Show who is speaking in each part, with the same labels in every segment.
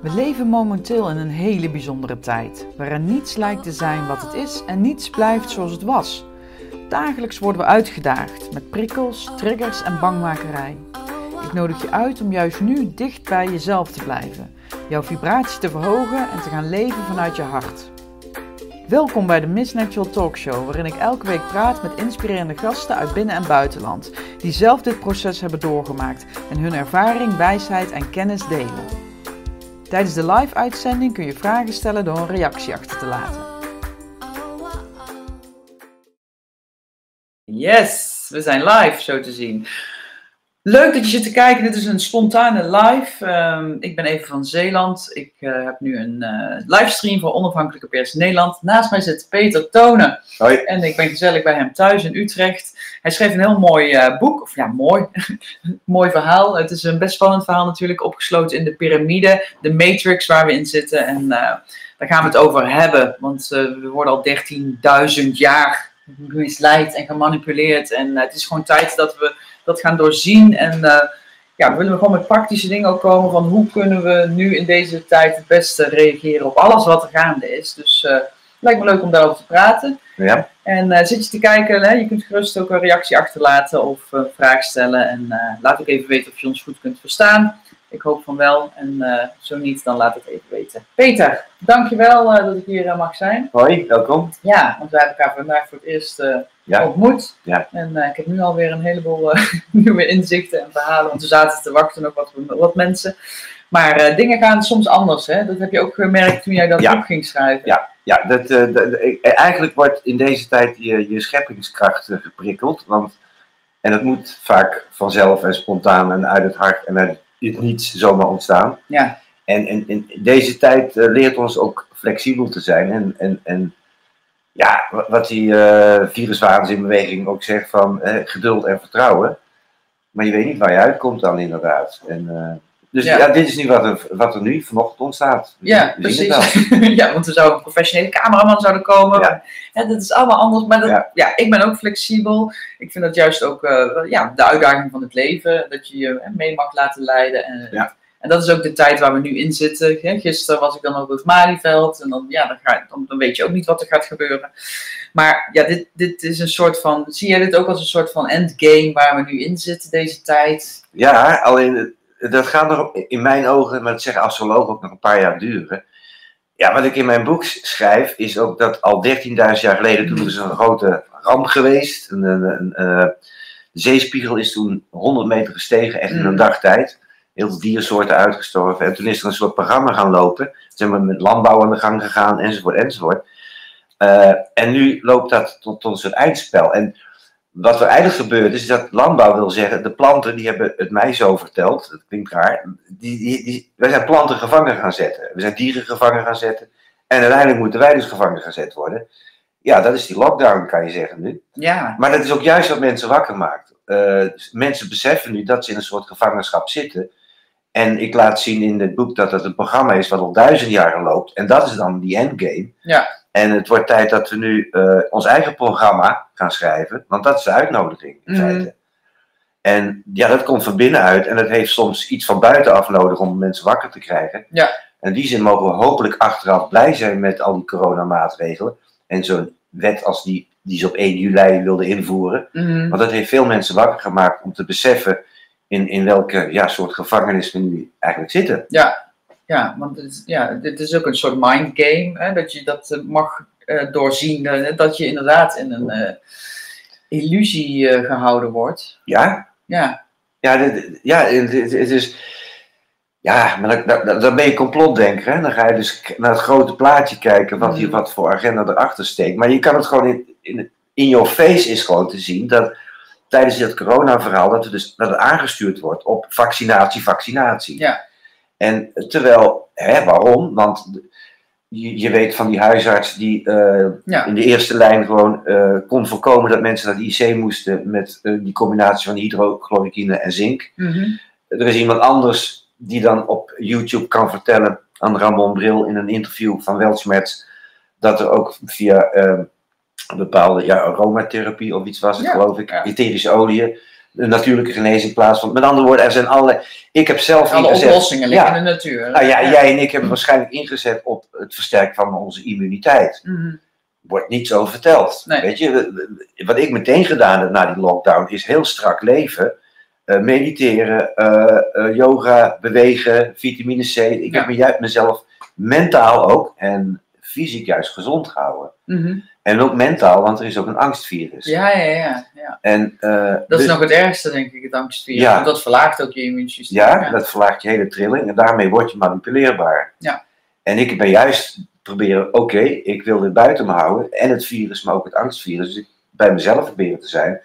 Speaker 1: We leven momenteel in een hele bijzondere tijd, waarin niets lijkt te zijn wat het is en niets blijft zoals het was. Dagelijks worden we uitgedaagd met prikkels, triggers en bangmakerij. Ik nodig je uit om juist nu dicht bij jezelf te blijven, jouw vibratie te verhogen en te gaan leven vanuit je hart. Welkom bij de Miss Natural Talkshow, waarin ik elke week praat met inspirerende gasten uit binnen- en buitenland, die zelf dit proces hebben doorgemaakt en hun ervaring, wijsheid en kennis delen. Tijdens de live-uitzending kun je vragen stellen door een reactie achter te laten. Yes, we zijn live zo te zien. Leuk dat je zit te kijken. Dit is een spontane live. Ehm, ik ben even van Zeeland. Ik uh, heb nu een uh, livestream voor Onafhankelijke Pers Nederland. Naast mij zit Peter Tonen.
Speaker 2: Hoi.
Speaker 1: En ik ben gezellig bij hem thuis in Utrecht. Hij schreef een heel mooi uh, boek. Of ja, mooi. mooi verhaal. Het is een best spannend verhaal natuurlijk. Opgesloten in de piramide. De matrix waar we in zitten. En daar gaan we het over hebben. Want we worden al 13.000 jaar misleid en gemanipuleerd. En het is gewoon tijd dat we dat gaan doorzien. En uh, ja, we willen gewoon met praktische dingen ook komen van hoe kunnen we nu in deze tijd het beste reageren op alles wat er gaande is. Dus uh, lijkt me leuk om daarover te praten.
Speaker 2: Ja.
Speaker 1: En uh, zit je te kijken, hè, je kunt gerust ook een reactie achterlaten of een vraag stellen. En laat ook even weten of je ons goed kunt verstaan. Ik hoop van wel. En uh, zo niet, dan laat het even weten. Peter, dankjewel uh, dat ik hier uh, mag zijn.
Speaker 2: Hoi, welkom.
Speaker 1: Ja, want we hebben elkaar vandaag voor het eerst
Speaker 2: ja.
Speaker 1: ontmoet.
Speaker 2: Ja.
Speaker 1: En ik heb nu alweer een heleboel nieuwe inzichten en verhalen. Want we zaten te wachten op wat, wat mensen. Maar dingen gaan soms anders. Hè? Dat heb je ook gemerkt toen jij dat
Speaker 2: ja.
Speaker 1: boek ging schrijven.
Speaker 2: Ja, ja dat, dat, eigenlijk wordt in deze tijd je, je scheppingskracht geprikkeld. Want, en dat moet vaak vanzelf en spontaan en uit het hart en uit het niets zomaar ontstaan.
Speaker 1: Ja.
Speaker 2: En, en, en deze tijd uh, leert ons ook flexibel te zijn. En, en, en ja, wat die uh, viruswaanzinbeweging ook zegt van uh, geduld en vertrouwen. Maar je weet niet waar je uitkomt dan inderdaad. En, dus ja. ja. dit is nu wat er, wat er nu vanochtend ontstaat.
Speaker 1: Ja, precies. ja, want er zou een professionele cameraman zouden komen.
Speaker 2: Ja.
Speaker 1: Ja, dat is allemaal anders. Maar dat, ja.
Speaker 2: Ja.
Speaker 1: ik ben ook flexibel. Ik vind dat juist ook uh, ja, de uitdaging van het leven. Dat je je mee mag laten leiden. En, en dat is ook de tijd waar we nu in zitten. Gisteren was ik dan op het Malieveld. En dan, ja, dan, ga, dan, dan weet je ook niet wat er gaat gebeuren. Maar ja, dit, dit is een soort van... Zie jij dit ook als een soort van endgame waar we nu in zitten deze tijd?
Speaker 2: Ja, alleen dat gaat nog in mijn ogen, maar dat zeggen astrologen ook nog een paar jaar duren. Ja, wat ik in mijn boek schrijf, is ook dat al 13.000 jaar geleden, toen is er een grote ramp geweest. Een, een, een, de zeespiegel is toen 100 meter gestegen, echt in een dagtijd. Heel veel diersoorten uitgestorven. En toen is er een soort programma gaan lopen. Zijn we met landbouw aan de gang gegaan, enzovoort, enzovoort. Uh, en nu loopt dat tot, tot een soort eindspel. En wat er eigenlijk gebeurt is dat landbouw wil zeggen, de planten die hebben het mij zo verteld, dat klinkt raar, die, die, die, wij zijn planten gevangen gaan zetten, we zijn dieren gevangen gaan zetten en uiteindelijk moeten wij dus gevangen gezet worden. Ja, dat is die lockdown kan je zeggen nu.
Speaker 1: Ja.
Speaker 2: Maar dat is ook juist wat mensen wakker maakt. Uh, mensen beseffen nu dat ze in een soort gevangenschap zitten. En ik laat zien in het boek dat het een programma is wat al duizend jaren loopt. En dat is dan die endgame.
Speaker 1: Ja.
Speaker 2: En het wordt tijd dat we nu uh, ons eigen programma gaan schrijven. Want dat is de uitnodiging in
Speaker 1: Mhm.
Speaker 2: feite. En ja, dat komt van binnenuit. En dat heeft soms iets van buitenaf nodig om mensen wakker te krijgen.
Speaker 1: Ja.
Speaker 2: En in die zin mogen we hopelijk achteraf blij zijn met al die coronamaatregelen. En zo'n wet als die, die ze op 1 juli wilden invoeren.
Speaker 1: Mhm.
Speaker 2: Want dat heeft veel mensen wakker gemaakt om te beseffen in, in welke ja, soort gevangenis we nu eigenlijk zitten.
Speaker 1: Ja, ja want het is, ja, dit is ook een soort mindgame. Hè, dat je dat eh, mag eh, doorzien. eh, dat je inderdaad in een illusie eh, gehouden wordt.
Speaker 2: Ja,
Speaker 1: Ja,
Speaker 2: ja, dit- ja het, is. Ja, maar dan, dan, dan ben je complotdenker. Hè? Dan ga je dus naar het grote plaatje kijken wat, hier,
Speaker 1: Mhm.
Speaker 2: wat voor agenda erachter steekt. Maar je kan het gewoon in, in, in your face is gewoon te zien dat tijdens dit corona-verhaal dat, er dus, dat het aangestuurd wordt op vaccinatie, vaccinatie.
Speaker 1: Ja.
Speaker 2: En terwijl, hè, waarom? Want je, je weet van die huisarts die eh,
Speaker 1: ja,
Speaker 2: in de eerste lijn gewoon eh, kon voorkomen dat mensen naar de IC moesten met eh, die combinatie van hydrochloroquine en zink.
Speaker 1: Mhm.
Speaker 2: Er is iemand anders die dan op YouTube kan vertellen aan Ramon Bril in een interview van Weltschmerz dat er ook via een bepaalde ja, aromatherapie of iets was het
Speaker 1: Ja,
Speaker 2: geloof ik, etherische oliën, de natuurlijke genezing plaatsvond. Met andere woorden, er zijn allerlei. Ik heb zelf
Speaker 1: Alle
Speaker 2: ingezet.
Speaker 1: oplossingen liggen
Speaker 2: Ja.
Speaker 1: in de natuur.
Speaker 2: Nou ja, jij en ik hebben waarschijnlijk ingezet op het versterken van onze immuniteit.
Speaker 1: Mhm.
Speaker 2: Wordt niets over verteld.
Speaker 1: Nee.
Speaker 2: Weet je, wat ik meteen gedaan heb na die lockdown is heel strak leven. eh, mediteren, eh, eh, yoga, bewegen, vitamine C. Ik
Speaker 1: Ja.
Speaker 2: heb mezelf mentaal ook en fysiek juist gezond gehouden.
Speaker 1: Mhm.
Speaker 2: En ook mentaal, want er is ook een angstvirus.
Speaker 1: Ja, ja, ja. ja.
Speaker 2: En, eh,
Speaker 1: Dat is
Speaker 2: dus-
Speaker 1: nog het ergste, denk ik, het angstvirus.
Speaker 2: Ja.
Speaker 1: Want dat verlaagt ook je immuunsysteem.
Speaker 2: Ja, dat verlaagt je hele trilling en daarmee word je manipuleerbaar.
Speaker 1: Ja.
Speaker 2: En ik ben juist proberen, oké, ik wil dit buiten me houden. En het virus, maar ook het angstvirus. Dus ik bij mezelf proberen te zijn.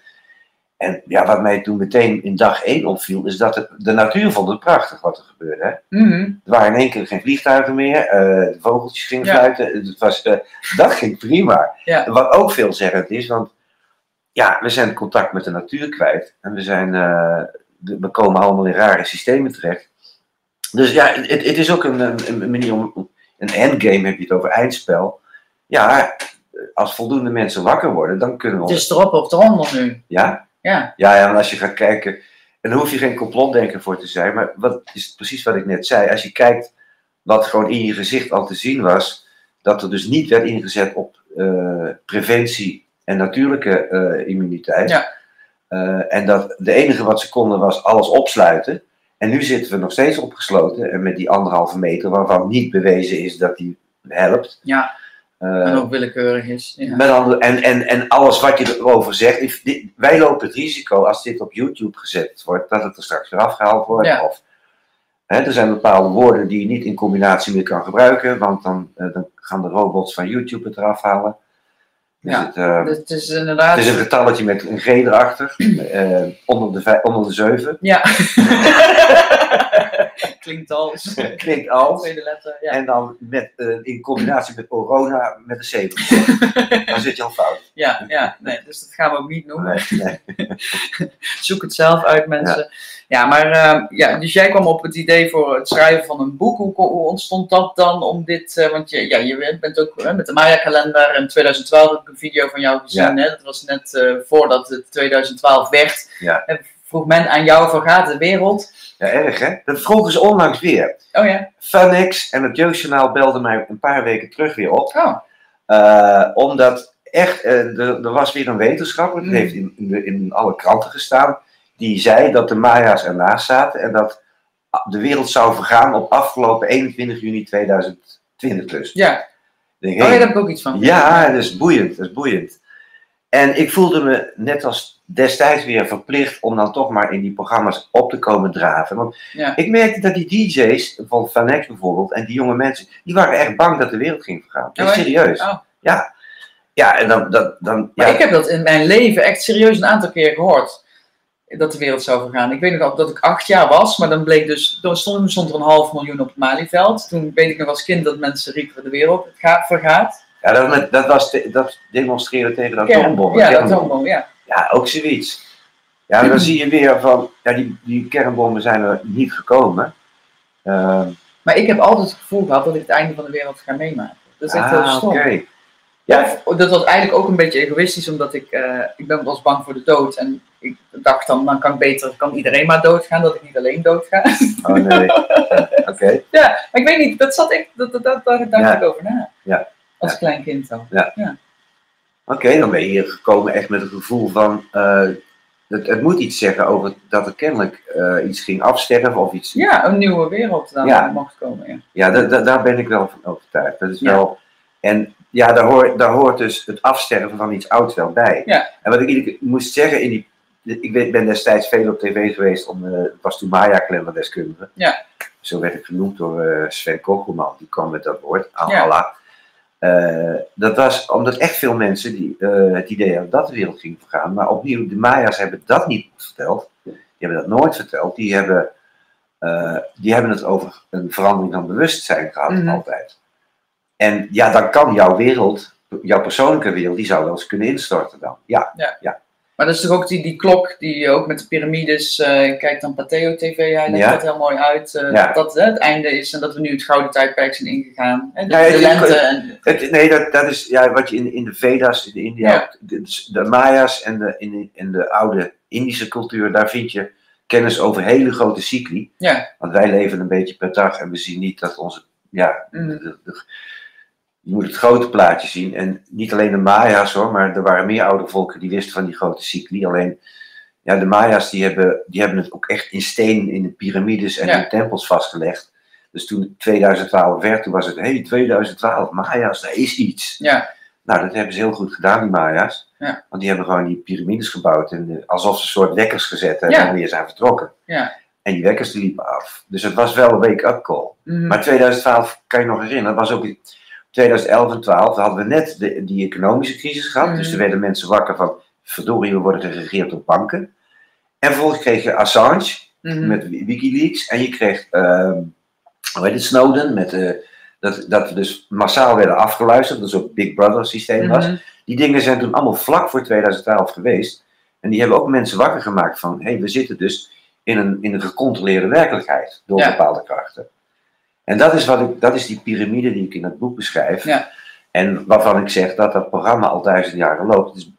Speaker 2: En ja, wat mij toen meteen in dag één opviel, is dat het, de natuur vond het prachtig wat er gebeurde. Hè?
Speaker 1: Mhm.
Speaker 2: Er waren in één keer geen vliegtuigen meer, eh, de vogeltjes gingen
Speaker 1: Ja.
Speaker 2: fluiten. Het was, eh, dat ging prima.
Speaker 1: Ja.
Speaker 2: Wat ook veelzeggend is, want ja, we zijn contact met de natuur kwijt. En we, zijn, eh, we komen allemaal in rare systemen terecht. Dus ja, het, het is ook een, een, een manier om. Een endgame heb je het over eindspel. Ja, als voldoende mensen wakker worden, dan kunnen we.
Speaker 1: Het is erop of eronder nu.
Speaker 2: Ja?
Speaker 1: Ja.
Speaker 2: Ja, ja, en als je gaat kijken. En daar hoef je geen complotdenker voor te zijn. Maar wat is precies wat ik net zei. Als je kijkt wat gewoon in je gezicht al te zien was. Dat er dus niet werd ingezet op eh, preventie en natuurlijke eh, immuniteit.
Speaker 1: Ja.
Speaker 2: Eh, en dat de enige wat ze konden was alles opsluiten. En nu zitten we nog steeds opgesloten. En met die anderhalve meter waarvan niet bewezen is dat die helpt.
Speaker 1: Ja.
Speaker 2: Eh,
Speaker 1: En ook willekeurig is. Ja.
Speaker 2: met andere, en, en, en alles wat je erover zegt. if- dit- wij lopen het risico als dit op YouTube gezet wordt, dat het er straks weer afgehaald wordt.
Speaker 1: Ja.
Speaker 2: Of, hè, er zijn bepaalde woorden die je niet in combinatie meer kan gebruiken, want dan, eh, dan gaan de robots van YouTube het eraf halen. Dus
Speaker 1: Ja.
Speaker 2: het, eh,
Speaker 1: Het is inderdaad.
Speaker 2: het is een getalletje met een G erachter, onder, de, onder de 7.
Speaker 1: Ja. Klinkt als.
Speaker 2: Klinkt als.
Speaker 1: Tweede letter. Ja.
Speaker 2: En dan met, eh, in combinatie met corona met een 7. dan zit je al fout.
Speaker 1: Ja, ja, nee, dus dat gaan we ook niet noemen.
Speaker 2: Nee, nee.
Speaker 1: Zoek het zelf uit, mensen. Ja, maar ehm, ja, dus jij kwam op het idee voor het schrijven van een boek. Hoe, hoe ontstond dat dan om dit? eh, want je, ja, je bent ook eh, met de Maya-kalender. In 2012 heb ik een video van jou gezien. Hè? Dat was net voordat het 2012 werd.
Speaker 2: Ja.
Speaker 1: En vroeg men aan jou van gaat de wereld?
Speaker 2: Ja, erg hè? Dat vroegen ze onlangs weer.
Speaker 1: Oh ja.
Speaker 2: Funix en het Jeugdjournaal belden mij een paar weken terug weer op.
Speaker 1: Oh,
Speaker 2: Eh, omdat echt, eh, er, er was weer een wetenschapper, dat
Speaker 1: Mm.
Speaker 2: heeft in, in, alle kranten gestaan, die zei dat de Maya's ernaast zaten en dat de wereld zou vergaan op afgelopen 21 juni 2020 dus.
Speaker 1: ja.
Speaker 2: Denk,
Speaker 1: Oh ja,
Speaker 2: hey,
Speaker 1: daar heb ik ook iets van.
Speaker 2: ja, dat is boeiend, dat is boeiend. En ik voelde me net als destijds weer verplicht om dan toch maar in die programma's op te komen draven. Want
Speaker 1: Ja.
Speaker 2: ik merkte dat die DJ's van Vanex bijvoorbeeld en die jonge mensen, die waren echt bang dat de wereld ging vergaan.
Speaker 1: Oh,
Speaker 2: Echt serieus.
Speaker 1: Oh.
Speaker 2: Ja. Ja, en dan, dan, dan
Speaker 1: Maar
Speaker 2: ja,
Speaker 1: ik heb dat in mijn leven echt serieus een aantal keer gehoord. Dat de wereld zou vergaan. Ik weet nog al dat ik acht jaar was, maar dan bleek dus. Toen stond, stond er een half miljoen op het Malieveld. Toen weet ik nog als kind dat mensen riepen: de wereld gaat, vergaat.
Speaker 2: Ja, dat, met- dat was te- dat demonstreren tegen de
Speaker 1: Kern-
Speaker 2: atoombommen.
Speaker 1: Ja, dat atoombom, ja.
Speaker 2: Ja, ook zoiets. Ja, dan zie je weer van, ja, die, die kernbommen zijn er niet gekomen. Ehm,
Speaker 1: Maar ik heb altijd het gevoel gehad dat ik het einde van de wereld ga meemaken. Dat is echt heel
Speaker 2: ah,
Speaker 1: stom.
Speaker 2: Ja,
Speaker 1: Of, dat was eigenlijk ook een beetje egoïstisch, omdat ik, eh, ik ben was bang voor de dood. En ik dacht dan, dan kan ik beter, kan iedereen maar doodgaan, dat ik niet alleen doodga.
Speaker 2: oh nee. Oké.
Speaker 1: Ja, maar ik weet niet, dat zat echt, dat, dat, dat, daar dacht
Speaker 2: Ja.
Speaker 1: ik over na.
Speaker 2: Ja.
Speaker 1: Als
Speaker 2: Ja.
Speaker 1: klein kind al.
Speaker 2: Oké, dan ben je hier gekomen echt met het gevoel van, eh, het, het moet iets zeggen over dat er kennelijk eh, iets ging afsterven of iets.
Speaker 1: Ja, een nieuwe wereld dan
Speaker 2: Ja.
Speaker 1: mocht komen. Ja.
Speaker 2: Ja, da- da- daar ben ik wel van overtuigd. Dat is
Speaker 1: Ja.
Speaker 2: wel, en ja, daar, hoort daar hoort dus het afsterven van iets ouds wel bij.
Speaker 1: Ja.
Speaker 2: En wat ik moest zeggen, in die, ik weet- ben destijds veel op tv geweest, om, het was toen Maya kalenderdeskundige.
Speaker 1: Ja.
Speaker 2: Zo werd ik genoemd door Sven Kokkelman, die kwam met dat woord,
Speaker 1: Ja.
Speaker 2: Allah. Eh, dat was omdat echt veel mensen die, eh, het idee hadden dat de wereld ging vergaan. Maar opnieuw, de Maya's hebben dat niet verteld. Die hebben dat nooit verteld. Die hebben, eh, die hebben het over een verandering van bewustzijn gehad,
Speaker 1: Mhm.
Speaker 2: altijd. En ja, dan kan jouw wereld, jouw persoonlijke wereld, die zou wel eens kunnen instorten dan. Ja,
Speaker 1: Maar dat is toch ook die, die klok die ook met de piramides, eh kijk dan Pateo TV, hij legt
Speaker 2: Ja.
Speaker 1: dat heel mooi uit. eh,
Speaker 2: Ja.
Speaker 1: Dat dat hè, het einde is en dat we nu het gouden tijdperk zijn ingegaan. Hè, de,
Speaker 2: Ja,
Speaker 1: de
Speaker 2: het-
Speaker 1: lente en...
Speaker 2: Het, nee, dat, dat is ja, wat je in, in de Veda's, in de India, de, de Maya's en de, in, in de oude Indische cultuur, daar vind je kennis over hele grote cycli.
Speaker 3: Ja.
Speaker 2: Want wij leven een beetje per dag en we zien niet dat onze, ja, de- je moet het grote plaatje zien. En niet alleen de Maya's hoor, maar er waren meer oude volken die wisten van die grote cycli. Alleen, ja, de Maya's die hebben, die hebben het ook echt in steen in de piramides en
Speaker 3: Ja.
Speaker 2: in tempels vastgelegd. Dus toen het 2012 werd, toen was het, hé, hey, 2012, Maya's, daar is iets.
Speaker 3: Ja.
Speaker 2: Nou, dat hebben ze heel goed gedaan, die Maya's.
Speaker 3: Ja.
Speaker 2: Want die hebben gewoon die piramides gebouwd en eh, alsof ze een soort wekkers gezet en
Speaker 3: Ja.
Speaker 2: dan weer zijn vertrokken.
Speaker 3: Ja.
Speaker 2: En die wekkers die liepen af. Dus het was wel een wake-up call.
Speaker 3: Mhm.
Speaker 2: Maar 2012 kan je nog herinneren, dat was ook 2011 en 12 hadden we net de, die economische crisis gehad.
Speaker 3: Mhm.
Speaker 2: Dus er werden mensen wakker van, verdorie, we worden geregeerd door banken. En vervolgens kreeg je Assange
Speaker 3: Mhm.
Speaker 2: met Wi- Wikileaks. En je kreeg, ehm hoe heet het, Snowden, met, eh, dat, dat we dus massaal werden afgeluisterd. Dat is ook Big Brother systeem was.
Speaker 3: Mhm.
Speaker 2: Die dingen zijn toen allemaal vlak voor 2012 geweest. En die hebben ook mensen wakker gemaakt van, hé, hey, we zitten dus in een, in een gecontroleerde werkelijkheid door
Speaker 3: Ja.
Speaker 2: bepaalde krachten. En dat is, wat ik, dat is die piramide die ik in het boek beschrijf.
Speaker 3: Ja.
Speaker 2: En waarvan ik zeg dat dat programma al duizend jaren loopt. Dus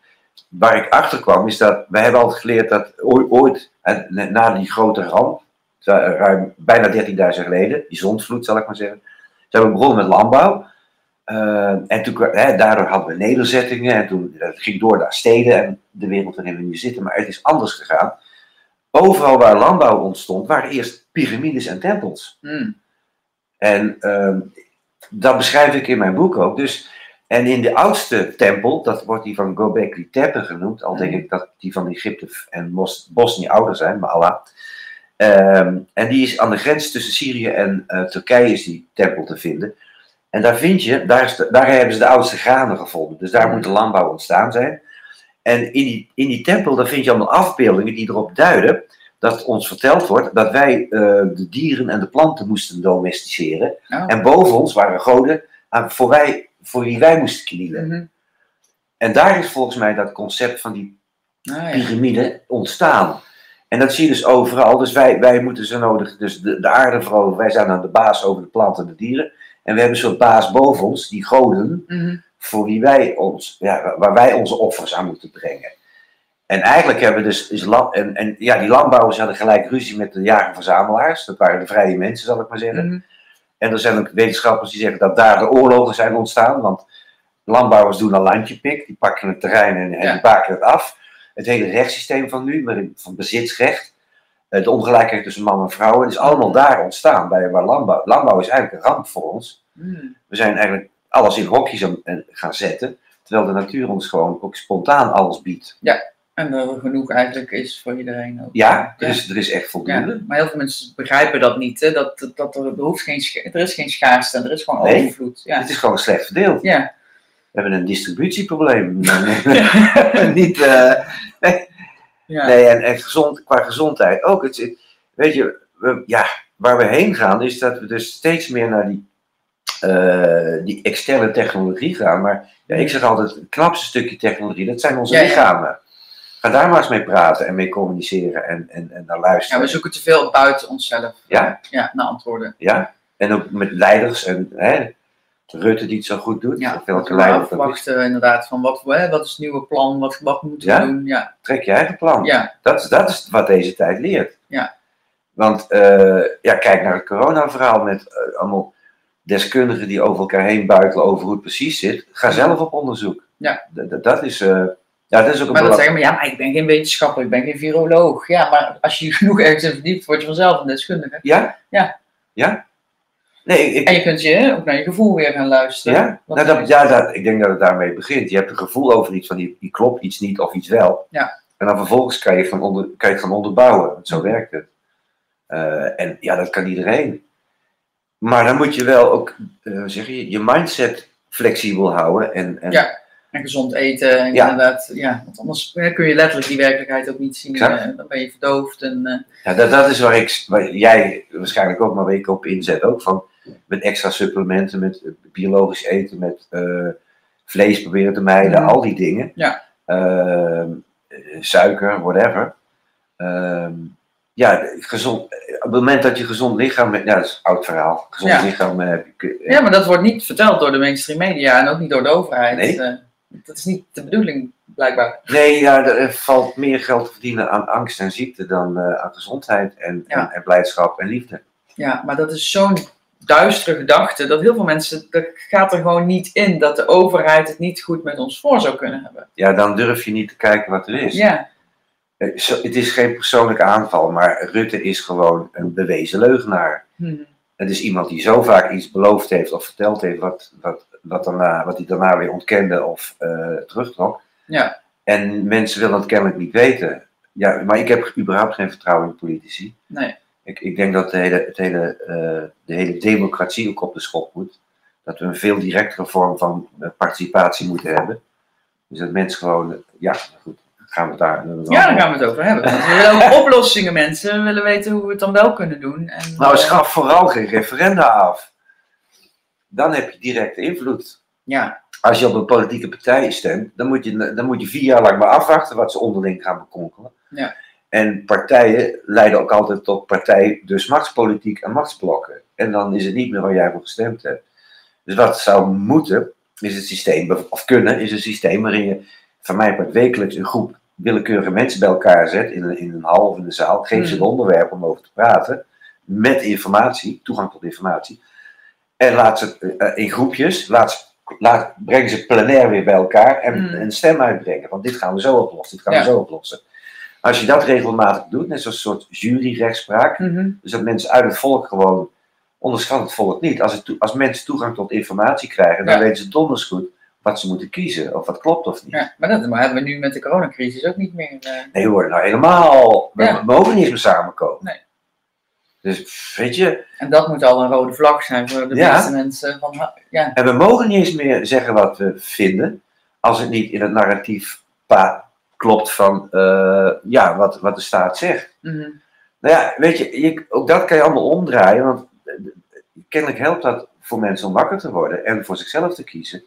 Speaker 2: waar ik achter kwam is dat, wij hebben altijd geleerd dat ooit, na die grote ramp, eh, ruim bijna 13.000 jaar geleden, die zondvloed zal ik maar zeggen, zijn we begonnen met landbouw. Eh, en toen, hè, daardoor hadden we nederzettingen en toen dat ging door naar steden en de wereld waarin we nu zitten. Maar het is anders gegaan. Overal waar landbouw ontstond, waren eerst piramides en tempels.
Speaker 3: Mhm.
Speaker 2: En ehm, dat beschrijf ik in mijn boek ook. Dus, en in de oudste tempel, dat wordt die van Gobekli Tepe genoemd, al denk ik dat die van Egypte en Bos- Bosnië ouder zijn, maar Allah. Ehm, en die is aan de grens tussen Syrië en eh, Turkije is die tempel te vinden. En daar vind je, daar, is de- daar hebben ze de oudste granen gevonden. Dus daar moet de landbouw ontstaan zijn. En in die, in die tempel, daar vind je allemaal afbeeldingen die erop duiden dat ons verteld wordt dat wij eh, de dieren en de planten moesten domesticeren.
Speaker 3: Oh.
Speaker 2: En boven ons waren goden aan, voor, wij, voor wie wij moesten knielen.
Speaker 3: Mhm.
Speaker 2: En daar is volgens mij dat concept van die
Speaker 3: Ah, ja.
Speaker 2: piramide ontstaan. En dat zie je dus overal. Dus wij, wij moeten zo nodig dus de, de aarde veroveren. Wij zijn dan de baas over de planten en de dieren. En we hebben een soort baas boven ons, die goden,
Speaker 3: Mhm.
Speaker 2: voor wie wij ons, ja, waar wij onze offers aan moeten brengen. En eigenlijk hebben we dus, is land, en, en ja, die landbouwers hadden gelijk ruzie met de jager-verzamelaars. Dat waren de vrije mensen, zal ik maar zeggen.
Speaker 3: Mhm.
Speaker 2: En er zijn ook wetenschappers die zeggen dat daar de oorlogen zijn ontstaan. Want landbouwers doen een landjepik, die pakken het terrein en, en
Speaker 3: Ja.
Speaker 2: die baken het af. Het hele rechtssysteem van nu, van bezitsrecht, eh, de ongelijkheid tussen man en vrouw, het is allemaal daar ontstaan. Bij waar landbouw, landbouw is eigenlijk een ramp voor ons.
Speaker 3: Mhm.
Speaker 2: We zijn eigenlijk alles in hokjes aan- aan- gaan zetten, terwijl de natuur ons gewoon ook spontaan alles biedt.
Speaker 3: En dat er genoeg eigenlijk is voor iedereen ook.
Speaker 2: Ja, er is, er is echt voldoende.
Speaker 3: Ja, maar heel veel mensen begrijpen dat niet. Hè? Dat, dat, dat er, er, hoeft geen, er is geen schaarste, er is gewoon
Speaker 2: Nee.
Speaker 3: overvloed. Ja.
Speaker 2: Het is gewoon slecht verdeeld.
Speaker 3: Ja.
Speaker 2: We hebben een distributieprobleem. Niet, eh,
Speaker 3: Ja.
Speaker 2: Nee, en, en gezond, qua gezondheid ook. Het, weet je, we- ja, waar we heen gaan is dat we dus steeds meer naar die, eh, die externe technologie gaan. Maar ja, ik zeg altijd, het knapste stukje technologie, dat zijn onze lichamen. Ga daar maar eens mee praten en mee communiceren en, en, en naar
Speaker 3: ja,
Speaker 2: luisteren.
Speaker 3: we zoeken te veel buiten onszelf.
Speaker 2: Ja.
Speaker 3: Ja, naar antwoorden.
Speaker 2: Ja, en ook met leiders en hè, Rutte die het zo goed doet.
Speaker 3: Ja,
Speaker 2: welke
Speaker 3: we
Speaker 2: leider
Speaker 3: afwachten inderdaad van wat, hè, wat is het nieuwe plan, wat, wat moeten
Speaker 2: Ja?
Speaker 3: we doen. Ja,
Speaker 2: Trek je eigen plan.
Speaker 3: ja,
Speaker 2: Dat, is- dat is wat deze tijd leert.
Speaker 3: Ja.
Speaker 2: Want eh, ja, kijk naar het corona-verhaal met eh, allemaal deskundigen die over elkaar heen buitelen over hoe het precies zit. Ga zelf op onderzoek.
Speaker 3: Ja.
Speaker 2: Dat is, eh, ja, dat is ook een
Speaker 3: maar dan zeggen we, ja, maar ik ben geen wetenschapper, ik ben geen viroloog. Ja, maar als je genoeg ergens in verdiept, word je vanzelf een deskundige.
Speaker 2: Ja?
Speaker 3: Ja.
Speaker 2: Ja? Nee, ik,
Speaker 3: En je kunt je hè, ook naar je gevoel weer gaan luisteren.
Speaker 2: ja? Nou, dat, ja dat, ik denk dat het daarmee begint. Je hebt een gevoel over iets van die, die klopt iets niet of iets wel.
Speaker 3: Ja.
Speaker 2: En dan vervolgens kan je, van onder, kan je het gaan onderbouwen. Want zo werkt het. Eh, en ja, dat kan iedereen. Maar dan moet je wel ook eh, zeg je, je mindset flexibel houden. En, en,
Speaker 3: Ja. En gezond eten, en
Speaker 2: Ja.
Speaker 3: inderdaad. Ja, want anders kun je letterlijk die werkelijkheid ook niet zien.
Speaker 2: Exact.
Speaker 3: eh, dan ben je verdoofd. En, eh,
Speaker 2: Ja, dat, dat is waar, ik, waar jij waarschijnlijk ook, maar waar ik op inzet ook van. Met extra supplementen, met eh, biologisch eten, met vlees proberen te mijden,
Speaker 3: Mhm.
Speaker 2: al die dingen.
Speaker 3: Ja.
Speaker 2: Ehm, eh, suiker, whatever. Ehm, ja, gezond, op het moment dat je gezond lichaam, ja, dat is een oud verhaal. Gezond
Speaker 3: Ja.
Speaker 2: lichaam heb je.
Speaker 3: ja, maar dat wordt niet verteld door de mainstream media en ook niet door de overheid.
Speaker 2: Nee.
Speaker 3: Dat is niet de bedoeling.
Speaker 1: blijkbaar.
Speaker 2: Nee, ja, er valt meer geld te verdienen aan angst en ziekte dan eh, aan gezondheid en,
Speaker 1: Ja.
Speaker 2: en, en blijdschap en liefde.
Speaker 1: Ja, maar dat is zo'n duistere gedachte dat heel veel mensen, dat gaat er gewoon niet in dat de overheid het niet goed met ons voor zou kunnen hebben.
Speaker 2: Ja, dan durf je niet te kijken wat er is.
Speaker 1: Ja,
Speaker 2: Eh, Het is geen persoonlijke aanval, maar Rutte is gewoon een bewezen leugenaar.
Speaker 1: hm.
Speaker 2: Het is iemand die zo vaak iets beloofd heeft of verteld heeft wat, wat, wat, daarna, wat hij daarna weer ontkende of eh, terugtrok.
Speaker 1: ja,
Speaker 2: En mensen willen het kennelijk niet weten. Ja, maar ik heb überhaupt geen vertrouwen in politici.
Speaker 1: nee.
Speaker 2: Ik, ik denk dat de hele, het hele, eh, de hele democratie ook op de schop moet. Dat we een veel directere vorm van eh, participatie moeten hebben. Dus dat mensen gewoon, ja, goed, gaan we het daar.
Speaker 1: Ja, daar gaan we het over hebben. Want we willen ook oplossingen, mensen. We willen weten hoe we het dan wel kunnen doen. En,
Speaker 2: Nou, schaf vooral geen referenda af. Dan heb je directe invloed.
Speaker 1: Ja,
Speaker 2: Als je op een politieke partij stemt, dan moet je, dan moet je vier jaar lang maar afwachten wat ze onderling gaan bekonkelen.
Speaker 1: Ja.
Speaker 2: En partijen leiden ook altijd tot partij, dus machtspolitiek en machtsblokken. En dan is het niet meer waar jij voor gestemd hebt. Dus wat zou moeten, is het systeem, of kunnen, is een systeem waarin je van mij part wekelijks een groep willekeurige mensen bij elkaar zet in een, in een hal of in een zaal. Geef ze een
Speaker 1: Hmm.
Speaker 2: onderwerp om over te praten, met informatie, toegang tot informatie. En laat ze eh, in groepjes, laat, laat, breng ze plenair weer bij elkaar en
Speaker 1: Hmm.
Speaker 2: een stem uitbrengen. Want dit gaan we zo oplossen, dit gaan
Speaker 1: Ja.
Speaker 2: we zo oplossen. Als je dat regelmatig doet, net een soort juryrechtspraak,
Speaker 1: mhm.
Speaker 2: dus dat mensen uit het volk gewoon, onderschat het volk niet. Als, het als mensen toegang tot informatie krijgen, dan
Speaker 1: Ja.
Speaker 2: weten ze donders goed wat ze moeten kiezen, of wat klopt of niet.
Speaker 1: ja, maar dat maar hebben we nu met de coronacrisis ook niet meer. eh,
Speaker 2: Nee, worden nou helemaal, we
Speaker 1: Ja.
Speaker 2: mogen niet meer samenkomen.
Speaker 1: Nee.
Speaker 2: Dus weet je,
Speaker 1: en dat moet al een rode vlag zijn voor de
Speaker 2: Ja.
Speaker 1: meeste mensen. Van, ja,
Speaker 2: en we mogen niet eens meer zeggen wat we vinden, als het niet in het narratief klopt van eh, ja, wat, wat de staat zegt.
Speaker 1: mhm.
Speaker 2: Nou ja, weet je, je, ook dat kan je allemaal omdraaien, want eh, kennelijk helpt dat voor mensen om wakker te worden en voor zichzelf te kiezen.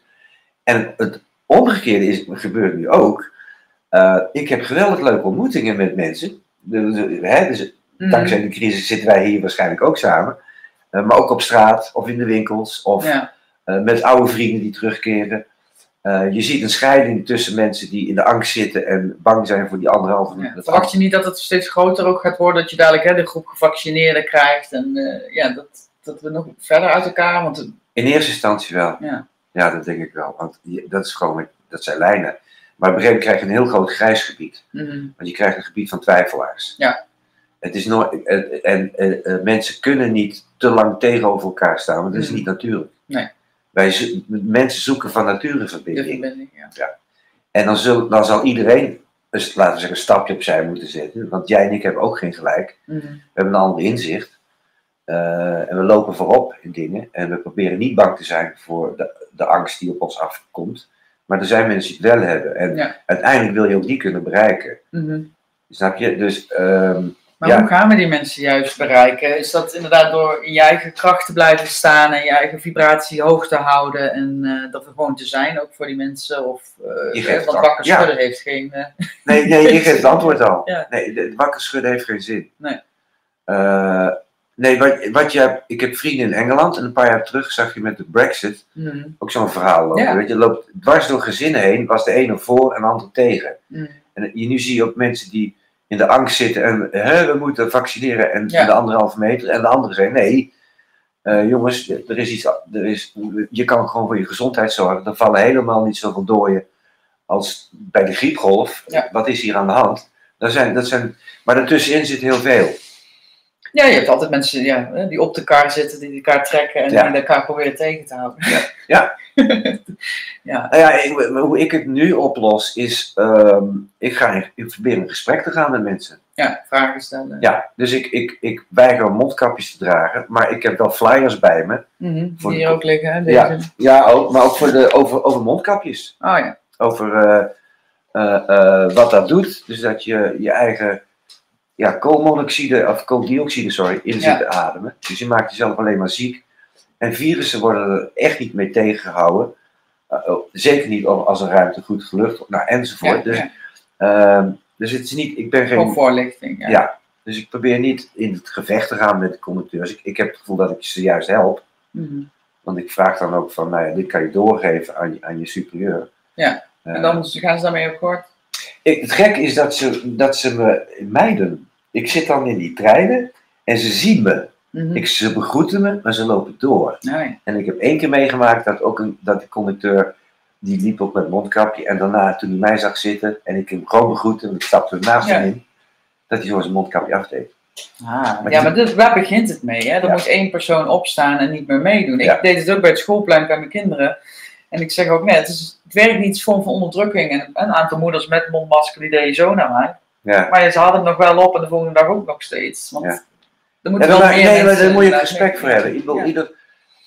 Speaker 2: En het omgekeerde is, gebeurt nu ook. Eh, ik heb geweldig leuke ontmoetingen met mensen. Hè, dus
Speaker 1: Mhm.
Speaker 2: dankzij de crisis zitten wij hier waarschijnlijk ook samen. Eh, maar ook op straat of in de winkels of
Speaker 1: ja,
Speaker 2: eh, met oude vrienden die terugkeren. Eh, je ziet een scheiding tussen mensen die in de angst zitten en bang zijn voor die anderhalve
Speaker 1: ja.
Speaker 2: dat
Speaker 1: Verwacht je niet dat het steeds groter ook gaat worden? Dat je dadelijk hè, de groep gevaccineerden krijgt. En ja, dat, dat we nog verder uit elkaar. Want
Speaker 2: In eerste instantie wel.
Speaker 1: ja,
Speaker 2: Ja, dat denk ik wel. Want dat, is gewoon, dat zijn lijnen. Maar op een gegeven moment krijg je een heel groot grijs gebied.
Speaker 1: mhm.
Speaker 2: Want je krijgt een gebied van twijfelaars.
Speaker 1: Ja.
Speaker 2: Het is nooit, en en eh, eh, mensen kunnen niet te lang tegenover elkaar staan, want dat is
Speaker 1: Mhm.
Speaker 2: niet natuurlijk.
Speaker 1: Nee.
Speaker 2: Wij, zo- mensen zoeken van nature
Speaker 1: de
Speaker 2: verbinding.
Speaker 1: verbinding. Ja.
Speaker 2: En dan, zul, dan zal iedereen, dus, laten we zeggen, een stapje opzij moeten zetten. Want jij en ik hebben ook geen gelijk.
Speaker 1: Mhm.
Speaker 2: We hebben een ander inzicht. Eh, en we lopen voorop in dingen. En we proberen niet bang te zijn voor de, de angst die op ons afkomt. Maar er zijn mensen die het wel hebben. En
Speaker 1: Ja.
Speaker 2: uiteindelijk wil je ook die kunnen bereiken.
Speaker 1: Mhm.
Speaker 2: Snap je? Dus ehm,
Speaker 1: Maar
Speaker 2: Ja.
Speaker 1: hoe gaan we die mensen juist bereiken? Is dat inderdaad door in je eigen kracht te blijven staan en je eigen vibratie hoog te houden en eh, dat we gewoon te zijn ook voor die mensen? Of,
Speaker 2: Je geeft
Speaker 1: want
Speaker 2: het
Speaker 1: wakker
Speaker 2: ja.
Speaker 1: schudden heeft geen. eh,
Speaker 2: nee, nee, je geeft het antwoord al.
Speaker 1: Ja.
Speaker 2: Nee, wakker schudden heeft geen zin.
Speaker 1: Nee.
Speaker 2: Nee, wat, wat je ik heb vrienden in Engeland en een paar jaar terug zag je met de Brexit
Speaker 1: mhm,
Speaker 2: ook zo'n verhaal lopen. Weet je, loopt dwars door gezinnen heen, was de ene voor en de andere tegen.
Speaker 1: mhm.
Speaker 2: En je, nu zie je ook mensen die in de angst zitten en hè, we moeten vaccineren en
Speaker 1: Ja.
Speaker 2: de anderhalve meter. En de anderen zeggen nee, eh, jongens, er is iets, er is, je kan gewoon voor je gezondheid zorgen. Er vallen helemaal niet zoveel doden als bij de griepgolf.
Speaker 1: Ja.
Speaker 2: Wat is hier aan de hand? Dat zijn, dat zijn, maar daartussenin zit heel veel.
Speaker 1: Ja, je hebt altijd mensen ja, die op de kar zitten, die elkaar trekken en
Speaker 2: Ja.
Speaker 1: die elkaar proberen tegen te houden.
Speaker 2: Ja.
Speaker 1: ja.
Speaker 2: Nou ja, ik, hoe ik het nu oplos is, ehm, ik, ga in, ik probeer in gesprek te gaan met mensen.
Speaker 1: ja, vragen stellen.
Speaker 2: Ja, dus ik, ik, ik weiger mondkapjes te dragen, maar ik heb wel flyers bij me.
Speaker 1: Mhm,
Speaker 2: Voor
Speaker 1: die
Speaker 2: de-
Speaker 1: hier ook liggen, hè? Deze.
Speaker 2: Ja. Ja, ook, maar ook voor de, over, over mondkapjes.
Speaker 1: Oh ja.
Speaker 2: Over eh, eh, eh, wat dat doet. Dus dat je je eigen ja, koolmonoxide, of kooldioxide, sorry, in zit
Speaker 1: Ja.
Speaker 2: te ademen. Dus je maakt jezelf alleen maar ziek. En virussen worden er echt niet mee tegengehouden. Eh, oh, zeker niet als een ruimte goed gelucht wordt, nou, enzovoort.
Speaker 1: Ja,
Speaker 2: dus,
Speaker 1: ja.
Speaker 2: ehm, dus het is niet, ik ben geen.
Speaker 1: voorlichting. Ja.
Speaker 2: Dus ik probeer niet in het gevecht te gaan met de conducteurs. Ik, ik heb het gevoel dat ik ze juist help.
Speaker 1: Mhm.
Speaker 2: Want ik vraag dan ook van, nou ja, dit kan je doorgeven aan je, aan je superieur.
Speaker 1: Ja. En
Speaker 2: Eh,
Speaker 1: dan gaan ze daarmee akkoord?
Speaker 2: ik, het gekke is dat ze, dat ze me mijden. Ik zit dan in die treinen en ze zien me.
Speaker 1: Mhm.
Speaker 2: Ik, ze begroeten me, maar ze lopen door.
Speaker 1: Nee.
Speaker 2: En ik heb één keer meegemaakt dat ook een, dat de conducteur, die liep op met mondkapje. En daarna, toen hij mij zag zitten en ik hem gewoon begroette, en ik stapte naast
Speaker 1: Ja.
Speaker 2: hem in, dat hij zo zijn mondkapje afdeed.
Speaker 1: Ah,
Speaker 2: Maar
Speaker 1: ja, maar dit, waar begint het mee? Hè? Er
Speaker 2: Ja.
Speaker 1: moet één persoon opstaan en niet meer meedoen.
Speaker 2: Ja.
Speaker 1: Ik deed het ook bij het schoolplein bij mijn kinderen. En ik zeg ook net, het, is, het werkt niet als vorm van onderdrukking. En een aantal moeders met mondmasker die deden zo naar mij.
Speaker 2: Ja.
Speaker 1: Maar ze hadden het nog wel op en de volgende dag ook nog steeds. Want
Speaker 2: Ja.
Speaker 1: er
Speaker 2: Ja,
Speaker 1: moeten wel meer
Speaker 2: nee, maar daar moet je respect voor hebben. Ik,
Speaker 1: Ja.
Speaker 2: ieder,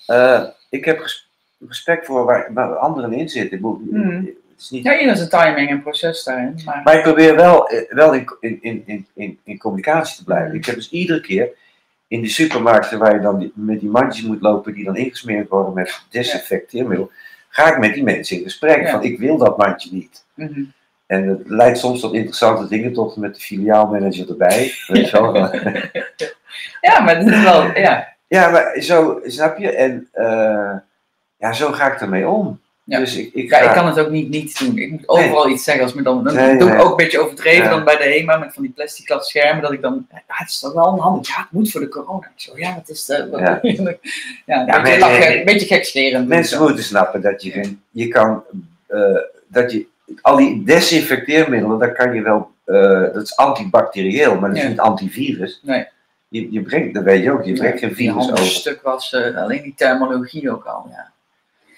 Speaker 2: eh, ik heb res- respect voor waar, waar anderen in zitten. Ik
Speaker 1: Mhm.
Speaker 2: het is niet,
Speaker 1: Ja, ieder zijn timing en proces daarin. Maar,
Speaker 2: maar ik probeer wel, eh, wel in, in, in, in, in, communicatie te blijven.
Speaker 1: Mhm.
Speaker 2: Ik heb dus iedere keer in die supermarkten waar je dan die- met die mandjes moet lopen die dan ingesmeerd worden met desinfecteermiddel, ga ik met die mensen in gesprek. Van ik wil dat mandje niet.
Speaker 1: Mhm.
Speaker 2: En het leidt soms tot interessante dingen, tot met de filiaalmanager erbij. Weet je wel.
Speaker 1: ja, maar het is wel, ja.
Speaker 2: Ja, maar zo, snap je? En eh, ja, zo ga ik ermee om.
Speaker 1: Ja.
Speaker 2: Dus ik, ik,
Speaker 1: Ja,
Speaker 2: ga,
Speaker 1: ik kan het ook niet niet doen. Ik moet overal iets zeggen. Als me dan, dan
Speaker 2: Nee,
Speaker 1: doe ik
Speaker 2: nee.
Speaker 1: ook een beetje overdreven
Speaker 2: Ja.
Speaker 1: dan bij de HEMA met van die plastic glas schermen. Dat ik dan, ja, het is toch wel handig. Ja, het moet voor de corona. Ik Zo, ja, het is de,
Speaker 2: Ja.
Speaker 1: ja. een
Speaker 2: Ja,
Speaker 1: beetje, lachen, een beetje gekscherend.
Speaker 2: mensen moeten snappen dat je je kan, eh, dat je, al die desinfecteermiddelen, dat kan je wel, eh, dat is antibacterieel, maar dat is
Speaker 1: Ja.
Speaker 2: niet antivirus.
Speaker 1: Nee.
Speaker 2: Je, je brengt, dat weet je ook, je brengt geen virus over.
Speaker 1: stuk was, eh, alleen die terminologie ook al. Ja.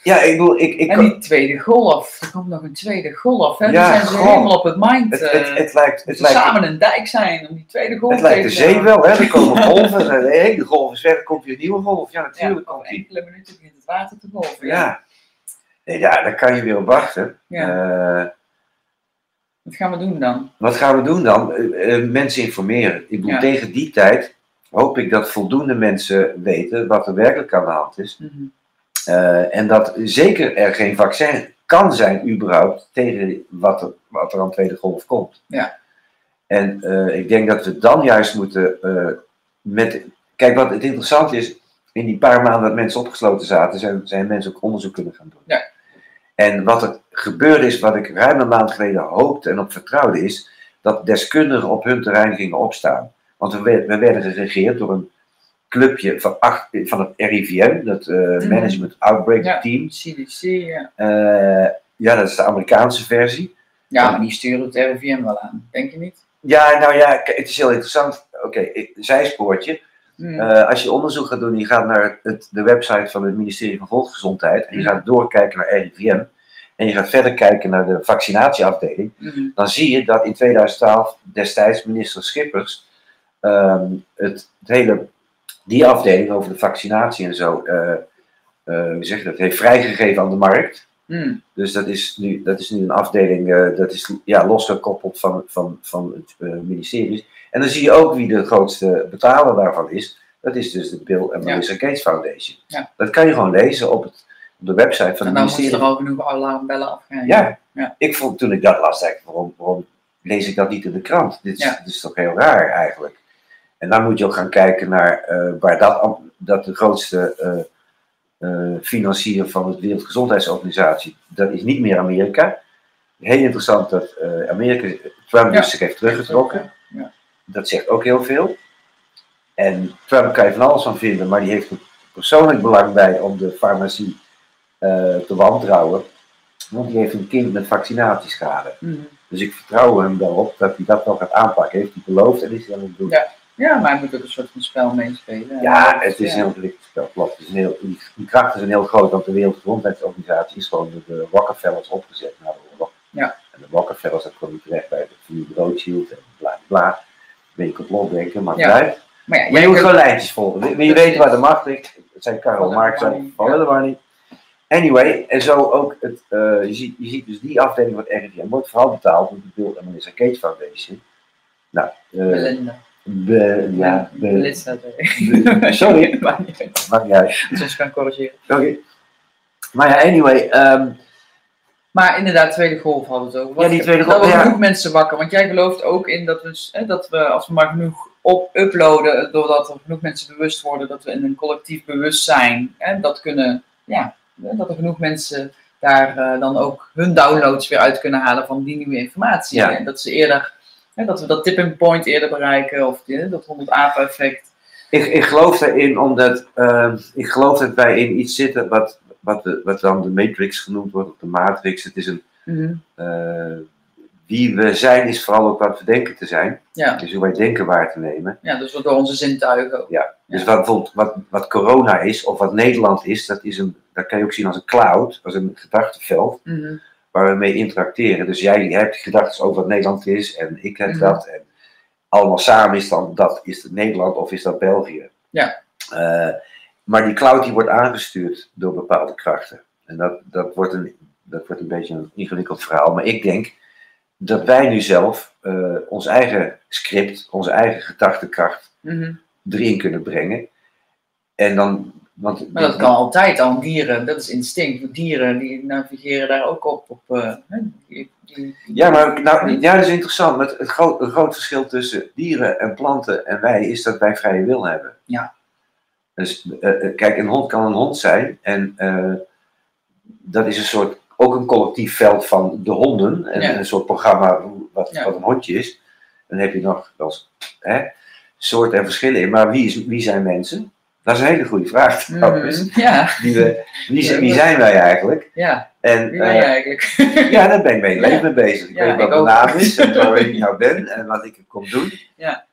Speaker 2: Ja, ik bedoel, ik, ik
Speaker 1: En die tweede golf, er komt nog een tweede golf. Hè?
Speaker 2: Ja,
Speaker 1: die zijn ze helemaal op het mind.
Speaker 2: het,
Speaker 1: eh,
Speaker 2: het, het lijkt, het lijkt,
Speaker 1: samen een dijk zijn om die tweede golf
Speaker 2: het lijkt de
Speaker 1: te
Speaker 2: zee wel, hè? Er komen golven, en de hele golf is weg, dan komt weer een nieuwe golf. Ja,
Speaker 1: Ja,
Speaker 2: natuurlijk die.
Speaker 1: enkele minuten begint het water te golven.
Speaker 2: Ja. Ja, daar kan je weer op wachten.
Speaker 1: Ja.
Speaker 2: Eh,
Speaker 1: Wat gaan we doen dan?
Speaker 2: Wat gaan we doen dan? Eh, eh, mensen informeren. Ik bedoel,
Speaker 1: Ja.
Speaker 2: tegen die tijd hoop ik dat voldoende mensen weten wat er werkelijk aan de hand is.
Speaker 1: Mhm.
Speaker 2: En dat zeker er geen vaccin kan zijn, überhaupt, tegen wat er, wat er aan tweede golf komt.
Speaker 1: Ja.
Speaker 2: En ik denk dat we dan juist moeten met. Kijk, wat het interessant is, in die paar maanden dat mensen opgesloten zaten, zijn, zijn mensen ook onderzoek kunnen gaan doen.
Speaker 1: Ja.
Speaker 2: En wat er gebeurd is, wat ik ruim een maand geleden hoopte en op vertrouwde, is dat deskundigen op hun terrein gingen opstaan. Want we, we werden geregeerd door een clubje van, acht, van het RIVM, dat eh,
Speaker 1: Mhm.
Speaker 2: Management Outbreak
Speaker 1: Ja.
Speaker 2: Team.
Speaker 1: CDC, ja.
Speaker 2: Eh, ja, dat is de Amerikaanse versie.
Speaker 1: Ja, maar die sturen het RIVM wel aan, denk je niet?
Speaker 2: Ja, nou ja, het is heel interessant. Oké, ik- zijspoortje.
Speaker 1: Hmm.
Speaker 2: Eh, als je onderzoek gaat doen, je gaat naar het, de website van het ministerie van Volksgezondheid en je gaat doorkijken naar RIVM en je gaat verder kijken naar de vaccinatieafdeling,
Speaker 1: Mhm.
Speaker 2: dan zie je dat in 2012 destijds minister Schippers ehm, het, het hele, die afdeling over de vaccinatie en zo, eh, hoe zeg je dat, heeft vrijgegeven aan de markt.
Speaker 1: Hmm.
Speaker 2: Dus dat is nu, dat is nu een afdeling, dat is ja, losgekoppeld van, van, van het ministerie. En dan zie je ook wie de grootste betaler daarvan is. Dat is dus de Bill en Melinda Gates Foundation.
Speaker 1: Ja.
Speaker 2: Dat kan je gewoon lezen op, het, op de website van
Speaker 1: En
Speaker 2: het
Speaker 1: dan moeten
Speaker 2: ministerie.
Speaker 1: er al genoeg alarmbellen afgaan.
Speaker 2: Ja.
Speaker 1: Ja.
Speaker 2: ik vond toen ik dat las, dacht ik, waarom, waarom lees ik dat niet in de krant? Dit is,
Speaker 1: Ja.
Speaker 2: dit is toch heel raar eigenlijk. En dan moet je ook gaan kijken naar eh, waar dat, dat de grootste eh, eh, financier van de Wereldgezondheidsorganisatie, dat is niet meer Amerika. Heel interessant dat Amerika Trump dus zich heeft teruggetrokken. Dat zegt ook heel veel. En Trump kan je van alles van vinden, maar die heeft er persoonlijk belang bij om de farmacie eh, te wantrouwen. Want die heeft een kind met vaccinatieschade.
Speaker 1: Mhm.
Speaker 2: Dus ik vertrouw hem daarop dat hij dat wel gaat aanpakken. Heeft hij beloofd en is hij aan het doen.
Speaker 1: Ja. Ja, maar hij moet ook een soort van spel meespelen.
Speaker 2: Ja, het is
Speaker 1: Ja.
Speaker 2: een heel gelicht spel, klopt. Het is een heel, die, die krachten zijn heel groot, want de Wereldgezondheidsorganisatie is gewoon door de Rockefellers opgezet na de oorlog.
Speaker 1: Ja.
Speaker 2: En de Rockefellers, dat kwam niet terecht bij de familie Rothschild en bla bla. Een beetje complotdenken, maar
Speaker 1: Ja.
Speaker 2: uit.
Speaker 1: Maar ja,
Speaker 2: Maar je moet gewoon lijntjes volgen. Je weten waar de macht ligt? Het zijn
Speaker 1: Follow
Speaker 2: Marx Van
Speaker 1: ja.
Speaker 2: Money. Anyway, en zo ook, het, eh, je, ziet, je ziet dus die afdeling van RIVM wordt vooral betaald door de Bill en Melinda Gates Foundation. Nou, eh,
Speaker 1: Belinda.
Speaker 2: be- ja, be-
Speaker 1: Melissa,
Speaker 2: be- sorry,
Speaker 1: Maakt niet uit.
Speaker 2: niet.
Speaker 1: Soms kan corrigeren.
Speaker 2: Oké. Maar ja, anyway, ehm,
Speaker 1: Maar inderdaad, tweede golf hadden we het over.
Speaker 2: Ja, die tweede
Speaker 1: Dat
Speaker 2: golf,
Speaker 1: we
Speaker 2: ja.
Speaker 1: genoeg mensen wakker. Want jij gelooft ook in dat we, hè, dat we als we maar genoeg op uploaden, doordat er genoeg mensen bewust worden, dat we in een collectief bewustzijn hè, dat kunnen, ja, dat er genoeg mensen daar eh, dan ook hun downloads weer uit kunnen halen van die nieuwe informatie.
Speaker 2: Ja.
Speaker 1: En dat ze eerder, hè, dat we dat tipping point eerder bereiken of dat 100 apen effect.
Speaker 2: Ik, ik geloof daarin omdat eh, ik geloof dat wij in iets zitten wat, wat, de, wat dan de Matrix genoemd wordt, of de Matrix. Het is een, eh, wie we zijn is vooral ook wat we denken te zijn.
Speaker 1: Ja.
Speaker 2: Dus hoe wij denken waar te nemen.
Speaker 1: ja, dus door onze zintuigen ook.
Speaker 2: Dus wat, bijvoorbeeld, wat, wat corona is, of wat Nederland is, dat, is een, dat kan je ook zien als een cloud, als een gedachtenveld.
Speaker 1: Mhm.
Speaker 2: waar we mee interacteren. Dus jij hebt gedachten over wat Nederland is en ik heb
Speaker 1: Mhm.
Speaker 2: dat. En allemaal samen is dan dat, is het Nederland of is dat België?
Speaker 1: Ja.
Speaker 2: Eh, maar die cloud die wordt aangestuurd door bepaalde krachten. En dat, dat, wordt een, dat wordt een beetje een ingewikkeld verhaal. Maar ik denk dat wij nu zelf eh, ons eigen script, onze eigen gedachtekracht
Speaker 1: Mhm.
Speaker 2: erin kunnen brengen. En dan. Want
Speaker 1: Maar dat kan altijd al. Dieren, dat is instinct. Dieren die navigeren daar ook op. op eh, die, die-
Speaker 2: Ja, maar nou, ja, dat is interessant. Het, het groot, een groot verschil tussen dieren en planten en wij is dat wij vrije wil hebben.
Speaker 1: Ja.
Speaker 2: Dus eh, eh, kijk, een hond kan een hond zijn en eh, dat is een soort, ook een collectief veld van de honden. En
Speaker 1: Ja.
Speaker 2: een soort programma wat,
Speaker 1: Ja.
Speaker 2: wat een hondje is. Dan heb je nog wel eens, hè, soorten en verschillen in. Maar wie, is, wie zijn mensen? Dat is een hele goede vraag trouwens.
Speaker 1: Mhm. Ja,
Speaker 2: Die we, wie, zijn- wie zijn wij eigenlijk?
Speaker 1: ja.
Speaker 2: En,
Speaker 1: Wie ben eigenlijk?
Speaker 2: ja, daar ben ik mee,
Speaker 1: Ja.
Speaker 2: mee bezig. Ik
Speaker 1: Ja,
Speaker 2: weet wat mijn naam is en waar ik nou ben en wat ik kom doen.
Speaker 1: Ja.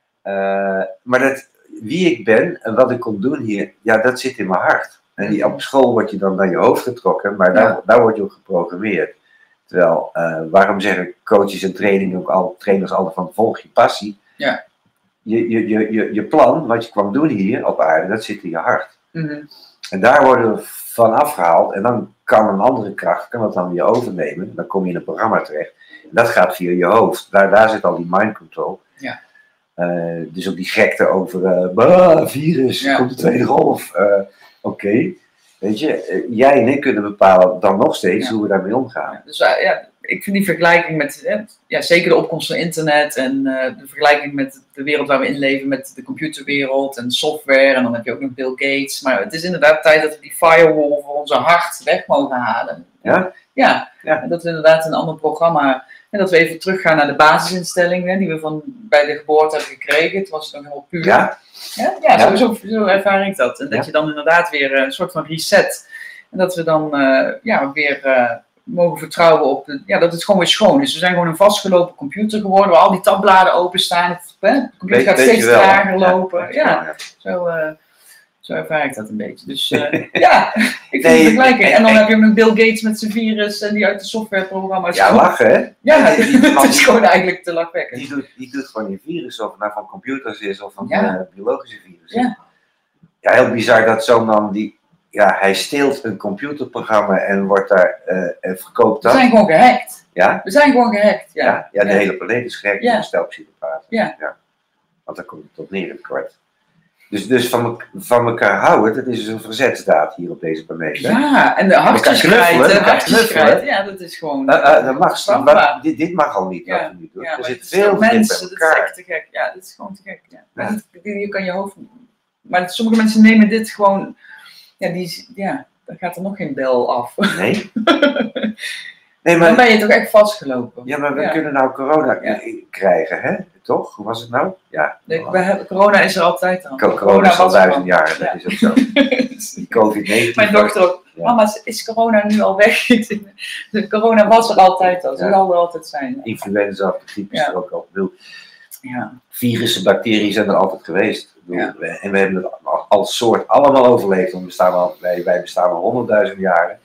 Speaker 2: Maar dat, wie ik ben en wat ik kom doen hier, ja, dat zit in mijn hart. En die, op school word je dan naar je hoofd getrokken, maar daar,
Speaker 1: Ja.
Speaker 2: daar word je ook geprogrammeerd. Terwijl, eh, waarom zeggen coaches en trainingen ook al, trainers altijd van volg je passie?
Speaker 1: Ja.
Speaker 2: Je, je, je, je, je plan, wat je kwam doen hier op aarde, dat zit in je hart.
Speaker 1: Mhm.
Speaker 2: En daar worden we van afgehaald. En dan kan een andere kracht kan dat dan weer overnemen. Dan kom je in een programma terecht. En dat gaat via je hoofd. Daar, daar zit al die mind control.
Speaker 1: Ja.
Speaker 2: Eh, dus ook die gekte over eh, bah, virus,
Speaker 1: Ja.
Speaker 2: komt de tweede golf. Eh, Oké, weet je, jij en ik kunnen bepalen dan nog steeds
Speaker 1: Ja.
Speaker 2: hoe we daarmee omgaan.
Speaker 1: Dus ja, ik vind die vergelijking met, ja, zeker de opkomst van internet en de vergelijking met de wereld waar we in leven, met de computerwereld en software. En dan heb je ook nog Bill Gates. Maar het is inderdaad tijd dat we die firewall voor onze hart weg mogen halen.
Speaker 2: Ja?
Speaker 1: Ja,
Speaker 2: Ja.
Speaker 1: en dat we inderdaad een ander programma, en dat we even teruggaan naar de basisinstellingen die we van bij de geboorte hebben gekregen. Het was nog helemaal puur.
Speaker 2: Ja?
Speaker 1: Ja, ja,
Speaker 2: Ja.
Speaker 1: Zo, zo, ervaar ik dat. En dat
Speaker 2: Ja.
Speaker 1: je dan inderdaad weer eh, een soort van reset. En dat we dan eh, ja, weer eh, mogen vertrouwen op de, ja, dat het gewoon weer schoon is. We zijn gewoon een vastgelopen computer geworden waar al die tabbladen openstaan. Het, hè, de computer
Speaker 2: Weet-
Speaker 1: gaat steeds trager lopen. Ja. Zo, zo ervaar ik dat een beetje. Dus eh, ja, ik vind
Speaker 2: Nee,
Speaker 1: het vergelijking. En dan
Speaker 2: en-
Speaker 1: heb je nog Bill Gates met zijn virus en die uit de softwareprogramma's
Speaker 2: Ja, lachen hè?
Speaker 1: Ja,
Speaker 2: Die- die- die-
Speaker 1: het is gewoon eigenlijk te lachwekkend.
Speaker 2: Die doet, die doet gewoon die virus, of het nou van computers is of van
Speaker 1: Ja.
Speaker 2: eh, biologische virussen.
Speaker 1: Ja.
Speaker 2: ja, heel bizar dat zo'n man die, ja, hij steelt een computerprogramma en wordt daar, eh, en verkoopt
Speaker 1: We
Speaker 2: dat.
Speaker 1: zijn gewoon gehackt.
Speaker 2: Ja?
Speaker 1: We zijn gewoon gehackt. Ja,
Speaker 2: Ja, ja, de
Speaker 1: Ja.
Speaker 2: hele planeet is gek,
Speaker 1: Ja.
Speaker 2: ja. stel psychopaten.
Speaker 1: Ja.
Speaker 2: Want daar komt het tot neer in het kort. Dus, dus van, van elkaar houden, dat is dus een verzetsdaad hier op deze planeet. hè?
Speaker 1: Ja, en de hartjes
Speaker 2: knuffelen,
Speaker 1: ja, dat is gewoon...
Speaker 2: Eh, dat mag, maar dit, dit mag al niet
Speaker 1: Ja,
Speaker 2: nu doen.
Speaker 1: Ja,
Speaker 2: er
Speaker 1: maar
Speaker 2: zit
Speaker 1: het is
Speaker 2: veel
Speaker 1: mensen,
Speaker 2: bij
Speaker 1: dat is echt te gek. Ja, dat is gewoon te gek. Ja.
Speaker 2: Ja.
Speaker 1: je kan je hoofd... Maar sommige mensen nemen dit gewoon... Ja, die, ja dan gaat er nog geen bel af.
Speaker 2: Nee? Nee,
Speaker 1: Dan
Speaker 2: maar,
Speaker 1: ben je toch echt vastgelopen.
Speaker 2: ja, maar we
Speaker 1: Ja.
Speaker 2: kunnen nou corona
Speaker 1: Ja.
Speaker 2: krijgen, hè? Toch? Hoe was het nou? Ja.
Speaker 1: De- we hebben, corona is er altijd al.
Speaker 2: Co- Corona is al duizend jaar, dat is ook zo. Die COVID-19.
Speaker 1: Mijn dochter ook. Mama, is corona nu al weg? De corona was er altijd al. Ze zal er altijd zijn.
Speaker 2: Influenza, de griep is er ook al. Bedoel,
Speaker 1: Ja.
Speaker 2: virussen, bacteriën zijn er altijd geweest.
Speaker 1: Ja.
Speaker 2: En we hebben het al- als soort allemaal overleefd. Want we bestaan al, wij, wij bestaan al honderdduizend jaren.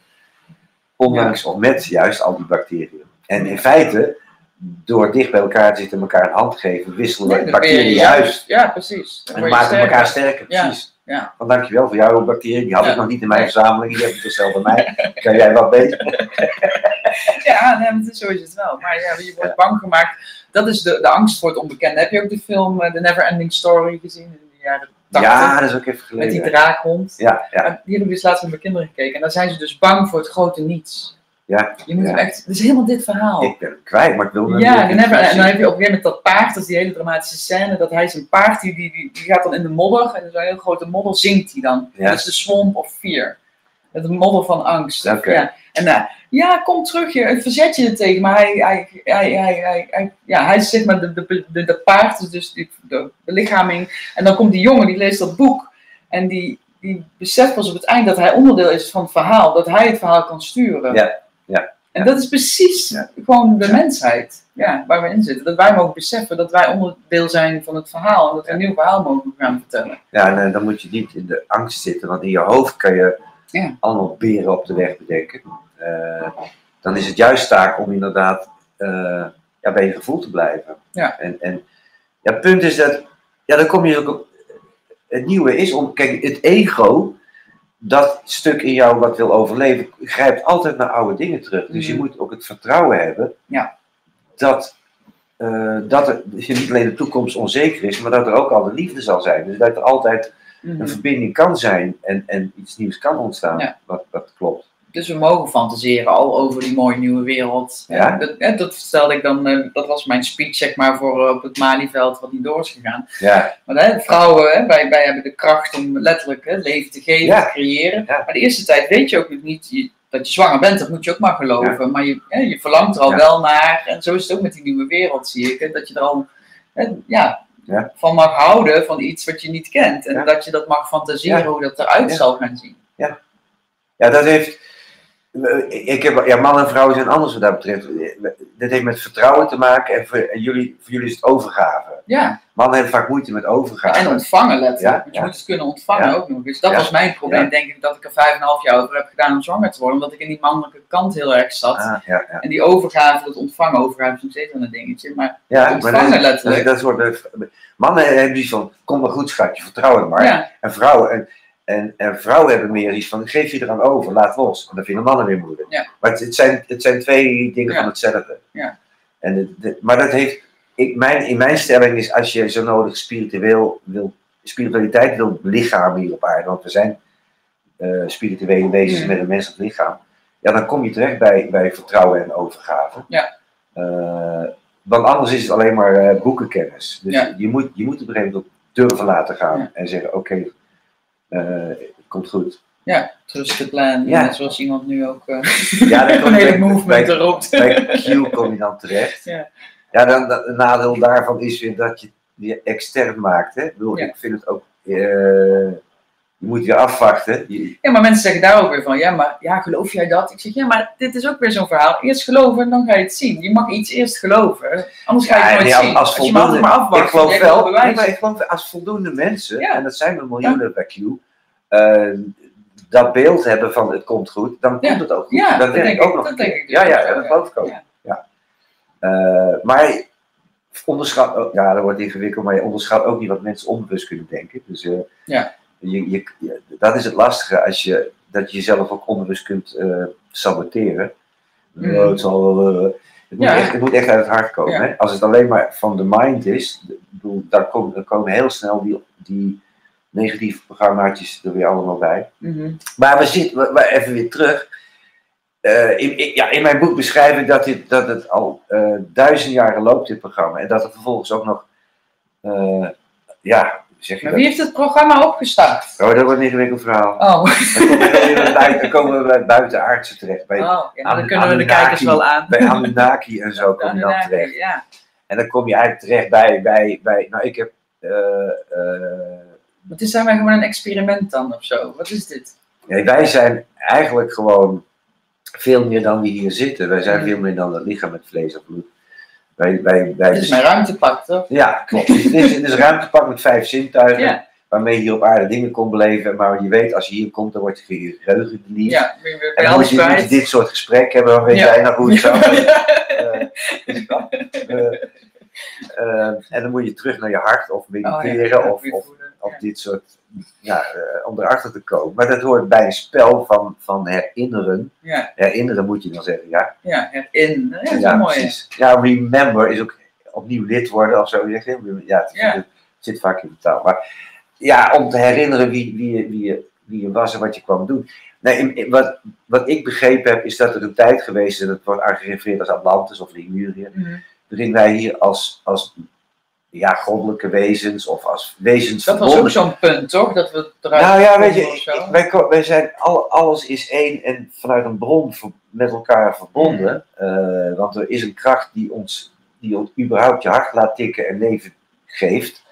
Speaker 2: Ondanks of met juist al die bacteriën. En in feite, door dicht bij elkaar te zitten en elkaar een hand te geven, wisselen we de bacteriën
Speaker 1: juist-. Ja, precies. Dan
Speaker 2: En maken elkaar sterker, precies.
Speaker 1: ja.
Speaker 2: Want dankjewel voor jouw bacterie. Die had
Speaker 1: Ja.
Speaker 2: ik nog niet in mijn
Speaker 1: Nee.
Speaker 2: verzameling. Die heb ik dus zelf bij mij. Kan jij wat beter?
Speaker 1: Ja, nee, het is- zo is het wel. Maar ja, je wordt bang gemaakt. Dat is de, de angst voor het onbekende. Heb je ook de film eh, The Never Ending Story gezien in de jaren 80?
Speaker 2: Ja, dat is ook even
Speaker 1: met die
Speaker 2: geleden.
Speaker 1: draakhond.
Speaker 2: Ja, ja,
Speaker 1: Maar Die heb ik dus laatst met mijn kinderen gekeken. En daar zijn ze dus bang voor het grote niets.
Speaker 2: ja.
Speaker 1: Je moet
Speaker 2: Ja.
Speaker 1: echt... Het is helemaal dit verhaal.
Speaker 2: Ik ben kwijt, maar ik wil hem
Speaker 1: Ja, de never, en dan heb je op een gegeven moment dat paard, dat is die hele dramatische scène, dat hij zijn paard, die, die, die, gaat dan in de modder, en zo'n heel grote modder zinkt hij dan.
Speaker 2: Ja.
Speaker 1: Dat is de swamp of fear. Het modder van angst. Ja. En eh, ja, kom terug, je, verzet je er tegen. Maar hij, hij, hij, hij, ja, hij is zeg maar de, de, de, de paard, dus die, de belichaming. En dan komt die jongen, die leest dat boek. En die, die beseft pas op het eind dat hij onderdeel is van het verhaal. Dat hij het verhaal kan sturen.
Speaker 2: Ja, ja,
Speaker 1: En dat is precies
Speaker 2: Ja.
Speaker 1: gewoon de mensheid ja, waar we in zitten. Dat wij mogen beseffen dat wij onderdeel zijn van het verhaal. En dat we een nieuw verhaal mogen gaan vertellen.
Speaker 2: Ja, en eh, dan moet je niet in de angst zitten, want in je hoofd kan je
Speaker 1: Ja.
Speaker 2: allemaal beren op de weg bedenken. Eh, dan is het juist taak om inderdaad eh, ja, bij je gevoel te blijven.
Speaker 1: Ja.
Speaker 2: En, en ja, het punt is dat, ja, dan kom je ook op. Het nieuwe is om, kijk, het ego, dat stuk in jou wat wil overleven, grijpt altijd naar oude dingen terug. Dus je
Speaker 1: Mhm.
Speaker 2: moet ook het vertrouwen hebben
Speaker 1: Ja.
Speaker 2: dat, eh, dat er niet alleen de toekomst onzeker is, maar dat er ook al de liefde zal zijn. Dus dat er altijd
Speaker 1: Mhm.
Speaker 2: een verbinding kan zijn en, en iets nieuws kan ontstaan.
Speaker 1: Ja.
Speaker 2: Wat, wat klopt.
Speaker 1: Dus we mogen fantaseren al over die mooie nieuwe wereld.
Speaker 2: Ja.
Speaker 1: Dat, dat vertelde ik dan, eh, dat was mijn speech zeg maar voor eh, op het Malieveld wat niet door is gegaan.
Speaker 2: Ja,
Speaker 1: Maar hè, vrouwen, hè, wij, wij hebben de kracht om letterlijk hè, leven te geven,
Speaker 2: Ja.
Speaker 1: te creëren.
Speaker 2: Ja.
Speaker 1: Maar de eerste tijd weet je ook niet je- dat je zwanger bent, dat moet je ook maar geloven. Maar je, hè, je verlangt er al wel naar. En zo is het ook met die nieuwe wereld, zie ik. Hè, dat je er al hè, ja,
Speaker 2: Ja.
Speaker 1: van mag houden van iets wat je niet kent. En
Speaker 2: Ja.
Speaker 1: dat je dat mag fantaseren
Speaker 2: Ja.
Speaker 1: hoe dat eruit
Speaker 2: Ja.
Speaker 1: zal gaan zien.
Speaker 2: ja dat heeft. Ik heb, ja, man en vrouw zijn anders wat dat betreft. Dit heeft met vertrouwen te maken en voor, en jullie, voor jullie is het overgave.
Speaker 1: Ja.
Speaker 2: Mannen hebben vaak moeite met overgave.
Speaker 1: En ontvangen letterlijk.
Speaker 2: Ja,
Speaker 1: Want je
Speaker 2: ja.
Speaker 1: moet het kunnen ontvangen
Speaker 2: Ja.
Speaker 1: ook nog eens. Dat was mijn probleem, denk ik, dat ik er vijf en een half jaar over heb gedaan om zwanger te worden. Omdat ik in die mannelijke kant heel erg zat.
Speaker 2: Ah.
Speaker 1: En die overgave, dat ontvangen, overgave is nog steeds een dingetje. Maar
Speaker 2: ja maar
Speaker 1: ontvangen
Speaker 2: dat,
Speaker 1: letterlijk.
Speaker 2: dat, dat soort, mannen hebben iets van, kom maar goed schatje, vertrouw het maar. En vrouwen, en, en, en vrouwen hebben meer iets van, geef je eraan over, laat los. En dat vinden mannen weer moeilijk.
Speaker 1: Ja.
Speaker 2: Maar het, het, zijn, het zijn twee dingen
Speaker 1: Ja.
Speaker 2: van hetzelfde.
Speaker 1: Ja.
Speaker 2: En het- maar dat heeft, ik, mijn, in mijn stelling is, als je zo nodig spiritueel wil, spiritualiteit wil lichamen hier op aarde, want we zijn eh, spirituele wezens
Speaker 1: Mm.
Speaker 2: met een menselijk lichaam, ja, dan kom je terecht bij, bij vertrouwen en overgave.
Speaker 1: Ja.
Speaker 2: Eh, want anders is het alleen maar eh, boekenkennis. Dus
Speaker 1: Ja.
Speaker 2: je, moet, je moet op een gegeven moment durven laten gaan en zeggen: Oké, het komt goed.
Speaker 1: ja, trust the plan.
Speaker 2: Ja.
Speaker 1: Net zoals iemand nu ook uh,
Speaker 2: Ja, dan
Speaker 1: een hele
Speaker 2: bij-
Speaker 1: movement
Speaker 2: bij-
Speaker 1: erop.
Speaker 2: Bij Q kom je dan terecht.
Speaker 1: Ja.
Speaker 2: Ja, dan, nadeel daarvan is weer dat je je extern maakt. Hè? Ik, bedoel,
Speaker 1: Ja.
Speaker 2: ik vind het ook. Je moet weer afwachten. Je-
Speaker 1: Ja, maar mensen zeggen daar ook weer van, ja, maar ja, geloof jij dat? Ik zeg, ja, maar dit is ook weer zo'n verhaal. Eerst geloven en dan ga je het zien. Je mag iets eerst geloven, anders ga je het
Speaker 2: Ja,
Speaker 1: nooit
Speaker 2: nee, als-
Speaker 1: zien.
Speaker 2: als
Speaker 1: je maar
Speaker 2: ik geloof wel, maar ik geloof als voldoende mensen,
Speaker 1: Ja.
Speaker 2: en dat zijn er miljoenen bij Q, eh, dat beeld hebben van het komt goed, dan komt het ook goed.
Speaker 1: Ja,
Speaker 2: dat
Speaker 1: dat
Speaker 2: denk
Speaker 1: denk
Speaker 2: ik ook nog.
Speaker 1: dat denk ik dus
Speaker 2: ja, ja, dat geloof ik ook.
Speaker 1: Ja.
Speaker 2: Ja. Eh, maar onderschat, oh, ja, dat wordt ingewikkeld, maar je onderschat ook niet wat mensen onbewust kunnen denken. Dus eh,
Speaker 1: Ja.
Speaker 2: Je, je, dat is het lastige, als je, dat je jezelf ook onbewust kunt eh, saboteren.
Speaker 1: Mhm.
Speaker 2: Oh, het, zal eh, het, moet
Speaker 1: Ja.
Speaker 2: echt, het moet echt uit het hart komen.
Speaker 1: Ja.
Speaker 2: Hè? Als het alleen maar van de mind is, bedoel, daar komen, daar komen heel snel die, die negatieve programmaatjes er weer allemaal bij.
Speaker 1: Mhm.
Speaker 2: Maar we zitten, we, even weer terug. Eh, in, in- ja, in mijn boek beschrijf ik dat, dit, dat het al duizend jaren loopt, dit programma. En dat er vervolgens ook nog, ja, zeg je
Speaker 1: Maar
Speaker 2: dat?
Speaker 1: wie heeft het programma opgestart?
Speaker 2: Oh, dat wordt een ingewikkeld verhaal.
Speaker 1: Oh,
Speaker 2: Dan komen we, bij- buitenaardse terecht. Bij,
Speaker 1: oh ja, dan
Speaker 2: An-
Speaker 1: kunnen we de kijkers wel aan.
Speaker 2: bij Anunnaki en zo kom je dan terecht.
Speaker 1: Ja.
Speaker 2: En dan kom je eigenlijk terecht bij, bij, bij nou ik heb, eh, eh,
Speaker 1: Wat is daarmee gewoon een experiment dan of zo? Wat is dit?
Speaker 2: nee, wij zijn eigenlijk gewoon veel meer dan we hier zitten. Wij zijn veel meer dan het lichaam met vlees en bloed. Wij, wij, wij,
Speaker 1: Dit is mijn ruimtepak, toch?
Speaker 2: Ja, klopt. Het is, het is ruimtepak met vijf zintuigen,
Speaker 1: Ja,
Speaker 2: waarmee je hier op aarde dingen kon beleven. Maar je weet, als je hier komt, dan wordt je geheugen geliefd.
Speaker 1: ja, je
Speaker 2: En dan moet je, moet je
Speaker 1: kwijt.
Speaker 2: dit soort gesprek hebben, dan weet
Speaker 1: Ja.
Speaker 2: jij nou hoe het zou
Speaker 1: Ja.
Speaker 2: Eh? Eh, eh, en dan moet je terug naar je hart of
Speaker 1: Oh,
Speaker 2: mediteren of, of, dit soort, ja, eh, om erachter te komen. Maar dat hoort bij een spel van, van herinneren.
Speaker 1: Ja,
Speaker 2: Herinneren moet je dan zeggen, ja.
Speaker 1: ja, in. Ja, dat is
Speaker 2: ja,
Speaker 1: mooi.
Speaker 2: precies. Ja, remember is ook opnieuw lid worden of zo. Ja, het,
Speaker 1: Ja.
Speaker 2: het zit vaak in de taal. Maar ja, om te herinneren wie, wie, je, wie, je, wie je was en wat je kwam doen. Nee, wat, wat ik begrepen heb, is dat er een tijd geweest is, en dat wordt aangerefereerd als Atlantis of Lemuria, waarin wij hier als, als ja, goddelijke wezens of als wezens
Speaker 1: Dat was ook zo'n punt, toch? Dat we eruit
Speaker 2: Nou ja, weet je, wij, wij zijn, al, alles is één en vanuit een bron ver- met elkaar verbonden. Eh, want er is een kracht die ons, die ons überhaupt je hart laat tikken en leven geeft.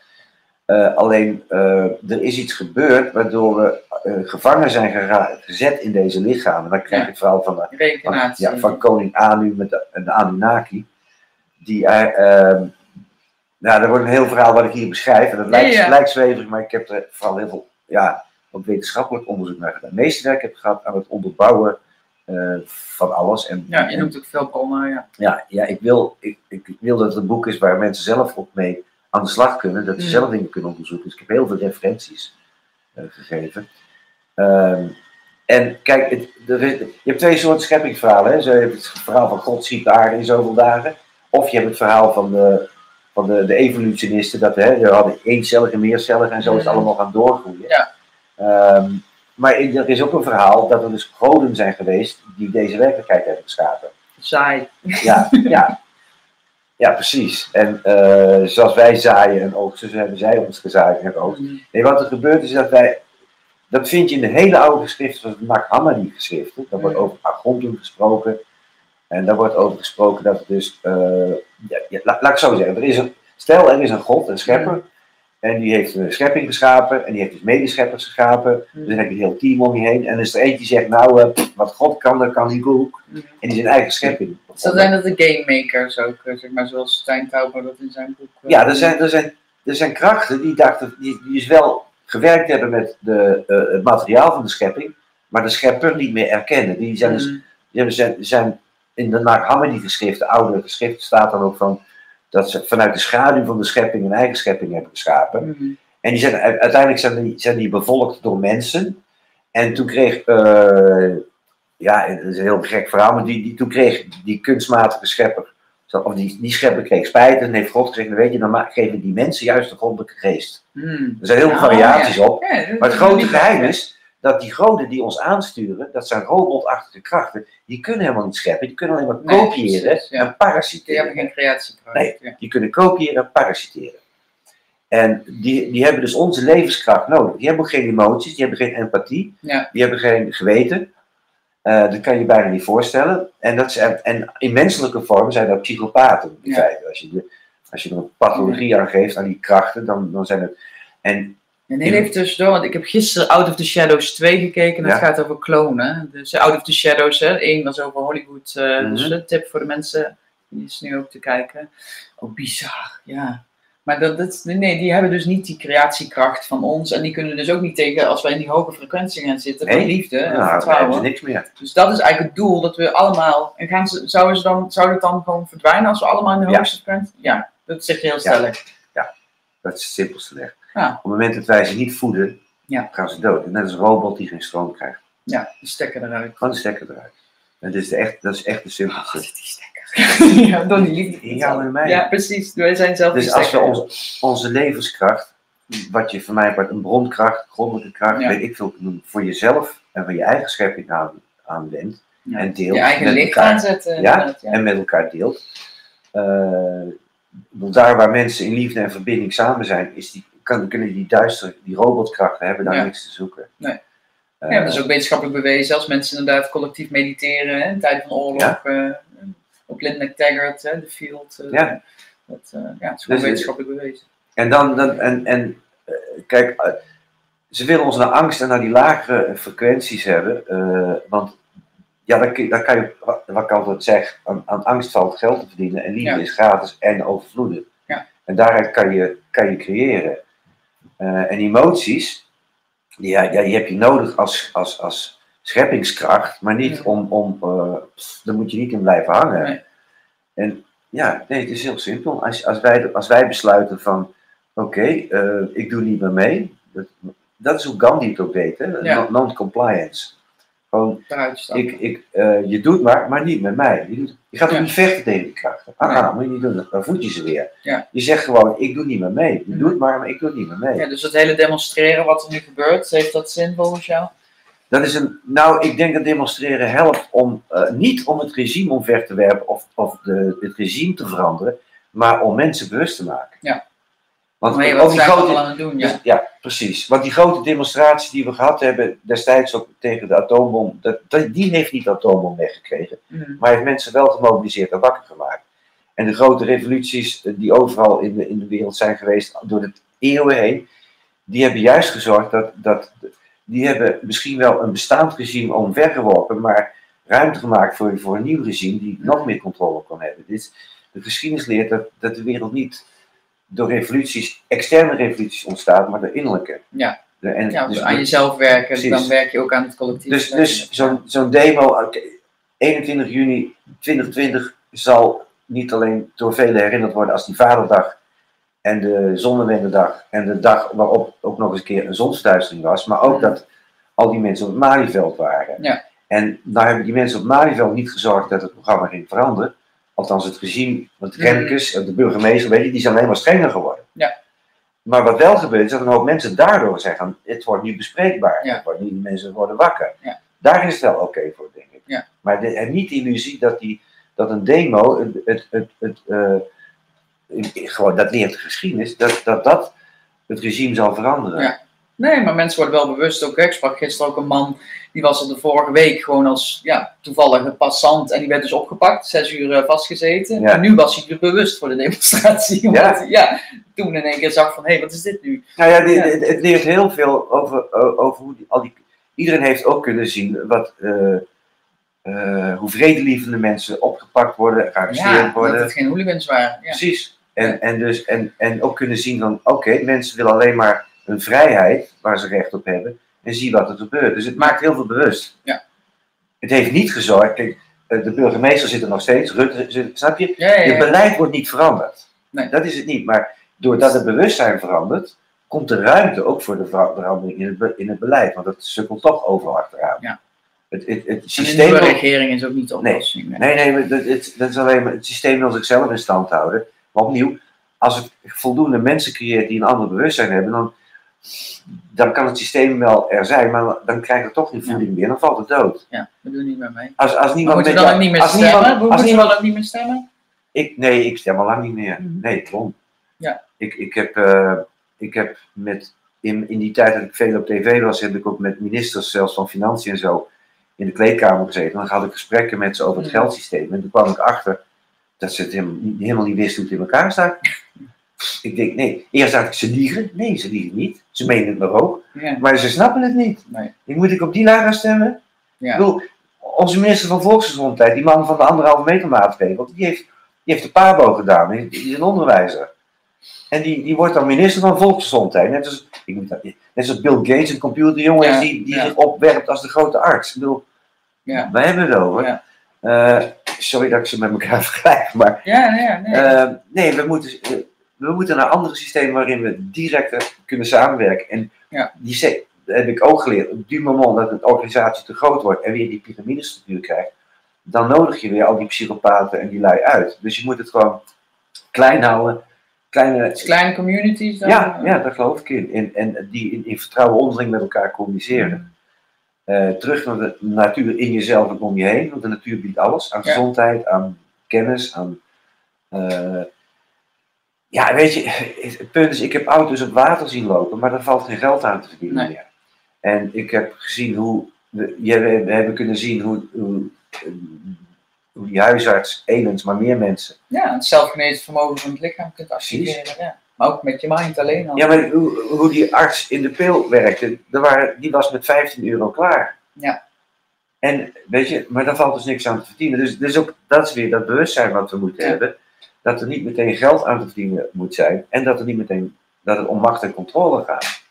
Speaker 2: Eh, alleen eh, er is iets gebeurd waardoor we gevangen zijn gezet in deze lichamen. Dan krijg je het verhaal van, de- van, ja, van koning Anu met de, de Anunnaki. Die, eh, ehm, nou, er wordt een heel verhaal wat ik hier beschrijf. En dat lijkt,
Speaker 1: Ja, ja.
Speaker 2: lijkt zweverig, maar ik heb er vooral heel veel ja, ook wetenschappelijk onderzoek naar gedaan. Meeste werk heb ik gehad aan het onderbouwen eh, van alles. En,
Speaker 1: Ja, je noemt ook veel bronnen, ja.
Speaker 2: ja, ja ik, wil, ik, ik wil dat het een boek is waar mensen zelf ook mee aan de slag kunnen. Dat ze
Speaker 1: Mm.
Speaker 2: zelf dingen kunnen onderzoeken. Dus ik heb heel veel referenties eh, gegeven. Ehm, en kijk, het, er is- je hebt twee soorten scheppingsverhalen. Hè. Zo, je hebt het verhaal van God de aarde in zoveel dagen. Of je hebt het verhaal van de, van de, de evolutionisten. Dat hè, we hadden eencellige, meercellige en zo is het
Speaker 1: Mm.
Speaker 2: allemaal gaan doorgroeien.
Speaker 1: Ja.
Speaker 2: Ehm, maar er is ook een verhaal dat er dus goden zijn geweest die deze werkelijkheid hebben geschapen.
Speaker 1: Saai.
Speaker 2: Ja, ja. ja precies. En eh, zoals wij zaaien en oogsten, zo hebben zij ons gezaaid en geoogst. Nee, wat er gebeurt is dat wij, dat vind je in de hele oude geschriften, zoals de Hammadi geschriften, daar wordt
Speaker 1: Mm.
Speaker 2: over Agontum gesproken. En daar wordt over gesproken dat het dus, eh, ja, ja, la- laat ik zo zeggen, er is een, stel er is een god, een schepper, en die heeft een schepping geschapen, en die heeft dus medescheppers geschapen, dus dan heb je een heel team om je heen, en er is er eentje die zegt, nou, eh, wat God kan, dat kan die ook,
Speaker 1: Mhm.
Speaker 2: en die zijn eigen schepping.
Speaker 1: Zo zijn dat de game makers ook, eh, zeg maar, zoals Stijn Tauber dat in zijn boek.
Speaker 2: Ja, er zijn, er zijn, er zijn krachten die dachten, die, die dus wel gewerkt hebben met de, het materiaal van de schepping, maar de schepper niet meer erkennen. Die zijn, dus,
Speaker 1: Mm.
Speaker 2: die zijn, zijn in de Nag Hammadi geschriften, oude geschriften, staat dan ook van dat ze vanuit de schaduw van de schepping een eigen schepping hebben geschapen.
Speaker 1: Mm.
Speaker 2: En die zijn, uiteindelijk zijn die, zijn die bevolkt door mensen. En toen kreeg, eh, ja, het is een heel gek verhaal, maar die, die, toen kreeg die kunstmatige schepper, of die, die schepper kreeg spijt en heeft God gezegd, nou weet je, dan geven die mensen juist de goddelijke geest.
Speaker 1: Mm.
Speaker 2: Er zijn heel veel
Speaker 1: Oh,
Speaker 2: variaties op.
Speaker 1: Ja, dat-
Speaker 2: Maar het
Speaker 1: dat-
Speaker 2: grote
Speaker 1: dat-
Speaker 2: geheim is dat die goden die ons aansturen, dat zijn robotachtige krachten, die kunnen helemaal niet scheppen, die kunnen alleen maar
Speaker 1: Nee,
Speaker 2: kopiëren
Speaker 1: precies, ja.
Speaker 2: en
Speaker 1: Die hebben
Speaker 2: parasiteren.
Speaker 1: geen creatiekracht.
Speaker 2: Nee.
Speaker 1: Ja.
Speaker 2: Die kunnen kopiëren en parasiteren. En die, die hebben dus onze levenskracht nodig. Die hebben ook geen emoties, die hebben geen empathie,
Speaker 1: Ja.
Speaker 2: die hebben geen geweten. Eh, dat kan je bijna niet voorstellen. En, dat zijn, en in menselijke vorm zijn dat psychopaten. In
Speaker 1: Ja.
Speaker 2: feite. Als je, de, als je er een pathologie aan geeft, aan die krachten, dan, dan zijn het. En
Speaker 1: En heel even tussendoor, want ik heb gisteren Out of the Shadows 2 gekeken. En dat
Speaker 2: Ja.
Speaker 1: gaat over klonen. Dus eh, Out of the Shadows, hè. Eén was over Hollywood. eh,
Speaker 2: Mhm.
Speaker 1: Dus een tip voor de mensen. Die is nu ook te kijken. Oh, bizar, ja. Maar dat, dat, nee, die hebben dus niet die creatiekracht van ons. En die kunnen dus ook niet tegen als wij in die hoge frequentie gaan zitten. Van
Speaker 2: Nee.
Speaker 1: liefde en
Speaker 2: nou, dan hebben ze
Speaker 1: vertrouwen.
Speaker 2: niks meer.
Speaker 1: Dus dat is eigenlijk het doel. Dat we allemaal. En gaan ze, zouden ze dan, zou het dan gewoon verdwijnen als we allemaal in de
Speaker 2: Ja.
Speaker 1: hoogste frequentie? Ja, dat zeg je heel stellig.
Speaker 2: Dat is het simpelste weg.
Speaker 1: Ja.
Speaker 2: Op het moment dat wij ze niet voeden,
Speaker 1: Ja.
Speaker 2: gaan ze dood. Net als een robot die geen stroom krijgt.
Speaker 1: Ja, de stekker eruit.
Speaker 2: Gewoon de stekker eruit. En dit is de echt, dat is echt de
Speaker 1: Oh,
Speaker 2: simpelste.
Speaker 1: die stekker. ja, door die liefde.
Speaker 2: In jou en mij.
Speaker 1: Ja, precies. Wij zijn zelf
Speaker 2: Dus als we onze, levenskracht, wat je voor mij wordt een bronkracht, goddelijke kracht,
Speaker 1: Ja.
Speaker 2: weet ik veel, noemen, voor jezelf en voor je eigen schepping aan, aanwendt
Speaker 1: Ja.
Speaker 2: en deelt
Speaker 1: je eigen licht aanzetten.
Speaker 2: Ja,
Speaker 1: ja.
Speaker 2: en met elkaar deelt. Eh, want daar waar mensen in liefde en verbinding samen zijn, is die, kan, kunnen die duistere, die robotkrachten hebben daar
Speaker 1: Ja.
Speaker 2: niks te zoeken.
Speaker 1: Nee.
Speaker 2: Eh,
Speaker 1: Ja, dat is ook wetenschappelijk bewezen. Als mensen inderdaad collectief mediteren hè, in tijden van oorlog.
Speaker 2: Ja.
Speaker 1: eh, op Linda Taggart, hè, de field. eh,
Speaker 2: Ja.
Speaker 1: Dat, ja, het is
Speaker 2: Dus,
Speaker 1: wetenschappelijk bewezen.
Speaker 2: En dan, dan en, en kijk, ze willen ons naar angst en naar die lagere frequenties hebben. want ja, dan, dan kan je, wat wat ik altijd zeg, aan, aan angst valt geld te verdienen. En liefde
Speaker 1: Ja.
Speaker 2: is gratis en overvloedig.
Speaker 1: Ja.
Speaker 2: En daaruit kan je, kan je creëren. Eh, en emoties, die, ja, die heb je nodig als, als, als scheppingskracht, maar niet
Speaker 1: Ja.
Speaker 2: om, om pff, daar moet je niet in blijven hangen.
Speaker 1: Nee.
Speaker 2: En ja, nee, het is heel simpel. Als, als, wij, als wij besluiten van, oké, eh, ik doe niet meer mee. Dat, dat is hoe Gandhi het ook deed, hè?
Speaker 1: Ja.
Speaker 2: Non- Non-compliance. Gewoon, ik, ik, eh, je doet maar, maar niet met mij. Je, doet, je gaat ook
Speaker 1: Ja.
Speaker 2: niet vechten tegen die krachten. Ah,
Speaker 1: Nee.
Speaker 2: moet je niet doen, dan voed je ze weer.
Speaker 1: Ja.
Speaker 2: Je zegt gewoon, ik doe niet meer mee. Je doet maar, maar ik doe niet meer mee.
Speaker 1: Ja, dus het hele demonstreren wat er nu gebeurt, heeft dat zin volgens jou?
Speaker 2: Dat is een, nou, ik denk dat demonstreren helpt om eh, niet om het regime omver te werpen of, of de, het regime te veranderen, maar om mensen bewust te maken.
Speaker 1: Ja.
Speaker 2: Want
Speaker 1: wat
Speaker 2: die grote,
Speaker 1: allemaal aan het doen?
Speaker 2: dus-
Speaker 1: Ja.
Speaker 2: ja, precies. Want die grote demonstraties die we gehad hebben destijds ook tegen de atoombom, dat, die heeft niet de atoombom weggekregen.
Speaker 1: Mm.
Speaker 2: Maar heeft mensen wel gemobiliseerd en wakker gemaakt. En de grote revoluties eh, die overal in de, in de wereld zijn geweest door de eeuwen heen, die hebben juist gezorgd dat, dat die hebben misschien wel een bestaand regime omvergeworpen, maar ruimte gemaakt voor, voor een nieuw regime die nog meer controle kan hebben. Dit, de geschiedenis leert dat, dat de wereld niet door revoluties, externe revoluties ontstaat, maar door innerlijke.
Speaker 1: Ja.
Speaker 2: De, en,
Speaker 1: Ja,
Speaker 2: dus-
Speaker 1: aan jezelf werken,
Speaker 2: Precies.
Speaker 1: dan werk je ook aan het collectief.
Speaker 2: dus, dus zo'n zo'n demo, oké, 21 juni 2020 zal niet alleen door velen herinnerd worden als die Vaderdag en de Zonnewendendag en de dag waarop ook nog eens een keer een zonsverduistering was, maar ook dat al die mensen op het Malieveld waren.
Speaker 1: Ja.
Speaker 2: En nou hebben die mensen op het Malieveld niet gezorgd dat het programma ging veranderen. Althans, het regime, want de de burgemeester, weet je, die zijn alleen maar strenger geworden.
Speaker 1: Ja.
Speaker 2: Maar wat wel gebeurt, is dat een hoop mensen daardoor zeggen: het wordt nu bespreekbaar.
Speaker 1: Ja.
Speaker 2: Het wordt nu, mensen worden wakker.
Speaker 1: Ja.
Speaker 2: Daar is het wel oké voor, denk ik.
Speaker 1: Ja.
Speaker 2: Maar de, en niet de illusie dat, die, dat een demo, het, het, het, het, eh, gewoon, dat leert de geschiedenis, dat, dat dat het regime zal veranderen.
Speaker 1: Nee, maar mensen worden wel bewust. Ook, ik sprak gisteren ook een man, die was er de vorige week gewoon als ja, toevallige passant. En die werd dus opgepakt, zes uur eh, vastgezeten.
Speaker 2: Ja.
Speaker 1: En nu was hij er bewust voor de demonstratie. Omdat
Speaker 2: Ja.
Speaker 1: ja, toen in één keer zag van, hé, hey, wat is dit nu?
Speaker 2: Nou ja,
Speaker 1: Ja.
Speaker 2: Het, het leert heel veel over, over hoe die, al die. Iedereen heeft ook kunnen zien wat, eh, eh, hoe vredelievende mensen opgepakt worden, gearresteerd
Speaker 1: Ja, dat
Speaker 2: worden.
Speaker 1: het geen hooligans waren. Ja.
Speaker 2: Precies. En, en, dus, en, en ook kunnen zien van, oké, mensen willen alleen maar een vrijheid waar ze recht op hebben. En zie wat er gebeurt. Dus het maakt heel veel bewust.
Speaker 1: Ja.
Speaker 2: Het heeft niet gezorgd, kijk, eh, de burgemeester zit er nog steeds, Rutte, zit- snap je?
Speaker 1: Ja, ja.
Speaker 2: beleid wordt niet veranderd.
Speaker 1: Nee.
Speaker 2: Dat is het niet. Maar doordat het bewustzijn verandert, komt er ruimte ook voor de ver- verandering in het, be- in het beleid. Want dat sukkelt toch overal achteraan.
Speaker 1: Ja.
Speaker 2: Het, het,
Speaker 1: de
Speaker 2: systeem.
Speaker 1: nieuwe
Speaker 2: wil-
Speaker 1: regering is ook niet de oplossing. Nee.
Speaker 2: Nee, nee, maar dat, het, dat is alleen maar, het systeem wil zichzelf in stand houden. Maar opnieuw, als het voldoende mensen creëert die een ander bewustzijn hebben, dan, dan kan het systeem wel er zijn, maar dan krijg je toch geen voeding meer, dan valt het dood.
Speaker 1: Ja, dat doen niet met mij.
Speaker 2: Als, als niemand
Speaker 1: we
Speaker 2: met
Speaker 1: dan ook niet meer
Speaker 2: als
Speaker 1: stemmen?
Speaker 2: niemand- als
Speaker 1: we
Speaker 2: niemand-
Speaker 1: ook niet meer stemmen?
Speaker 2: ik, nee, ik stem al lang niet meer.
Speaker 1: Mhm.
Speaker 2: Nee, klopt.
Speaker 1: Ja.
Speaker 2: Ik, ik, heb, eh, ik heb met, in, in die tijd dat ik veel op tv was, heb ik ook met ministers, zelfs van Financiën en zo, in de kleedkamer gezeten. Dan had ik gesprekken met ze over het
Speaker 1: Mhm.
Speaker 2: geldsysteem. En toen kwam ik achter dat ze het helemaal, niet- helemaal niet wisten hoe het in elkaar staat. Ik denk, nee, eerst dacht ik, ze liegen. Nee, ze liegen niet. Ze menen het maar ook.
Speaker 1: Ja.
Speaker 2: Maar ze snappen het niet.
Speaker 1: Nee.
Speaker 2: Ik moet ik op die gaan stemmen?
Speaker 1: Ja.
Speaker 2: Ik bedoel, onze minister van Volksgezondheid, die man van de anderhalve meter maatregel, die heeft, die heeft de PABO gedaan. Die, die is een onderwijzer. En die, die wordt dan minister van Volksgezondheid. Net als, ik moet dat, net als Bill Gates, een computerjongen,
Speaker 1: Ja,
Speaker 2: die, die
Speaker 1: ja.
Speaker 2: zich opwerpt als de grote arts. Ik bedoel,
Speaker 1: Ja.
Speaker 2: wij hebben het over. Eh, sorry dat ik ze met elkaar vergelijk, maar
Speaker 1: Ja, ja, nee.
Speaker 2: eh, nee, we moeten, eh, we moeten naar andere systemen waarin we directer kunnen samenwerken. En
Speaker 1: Ja.
Speaker 2: die dat heb ik ook geleerd. Op het moment dat een organisatie te groot wordt en weer die piramidestructuur krijgt, dan nodig je weer al die psychopaten en die lui uit. Dus je moet het gewoon klein houden. Kleine,
Speaker 1: Dus kleine communities dan?
Speaker 2: ja, ja, daar geloof ik in. En, en die in, in vertrouwen onderling met elkaar communiceren. Eh, terug naar de natuur in jezelf en om je heen. Want de natuur biedt alles. Aan
Speaker 1: Ja.
Speaker 2: gezondheid, aan kennis, aan... eh, ja, weet je, het punt is, ik heb auto's op water zien lopen, maar daar valt geen geld aan te verdienen
Speaker 1: Nee.
Speaker 2: meer. En ik heb gezien hoe, we, ja, we hebben kunnen zien hoe, hoe, hoe die huisarts, Elens, maar meer mensen.
Speaker 1: Ja, het zelfgenezen vermogen van het lichaam kunt activeren. Ja. Maar ook met je mind alleen al.
Speaker 2: Ja, maar hoe, hoe die arts in de pil werkte, er waren, die was met 15 euro klaar.
Speaker 1: Ja.
Speaker 2: En weet je, maar daar valt dus niks aan te verdienen. Dus, dus ook, dat is weer dat bewustzijn wat we moeten
Speaker 1: Ja.
Speaker 2: hebben. Dat er niet meteen geld aan te verdienen moet zijn. En dat er niet meteen, dat het om macht en controle gaat.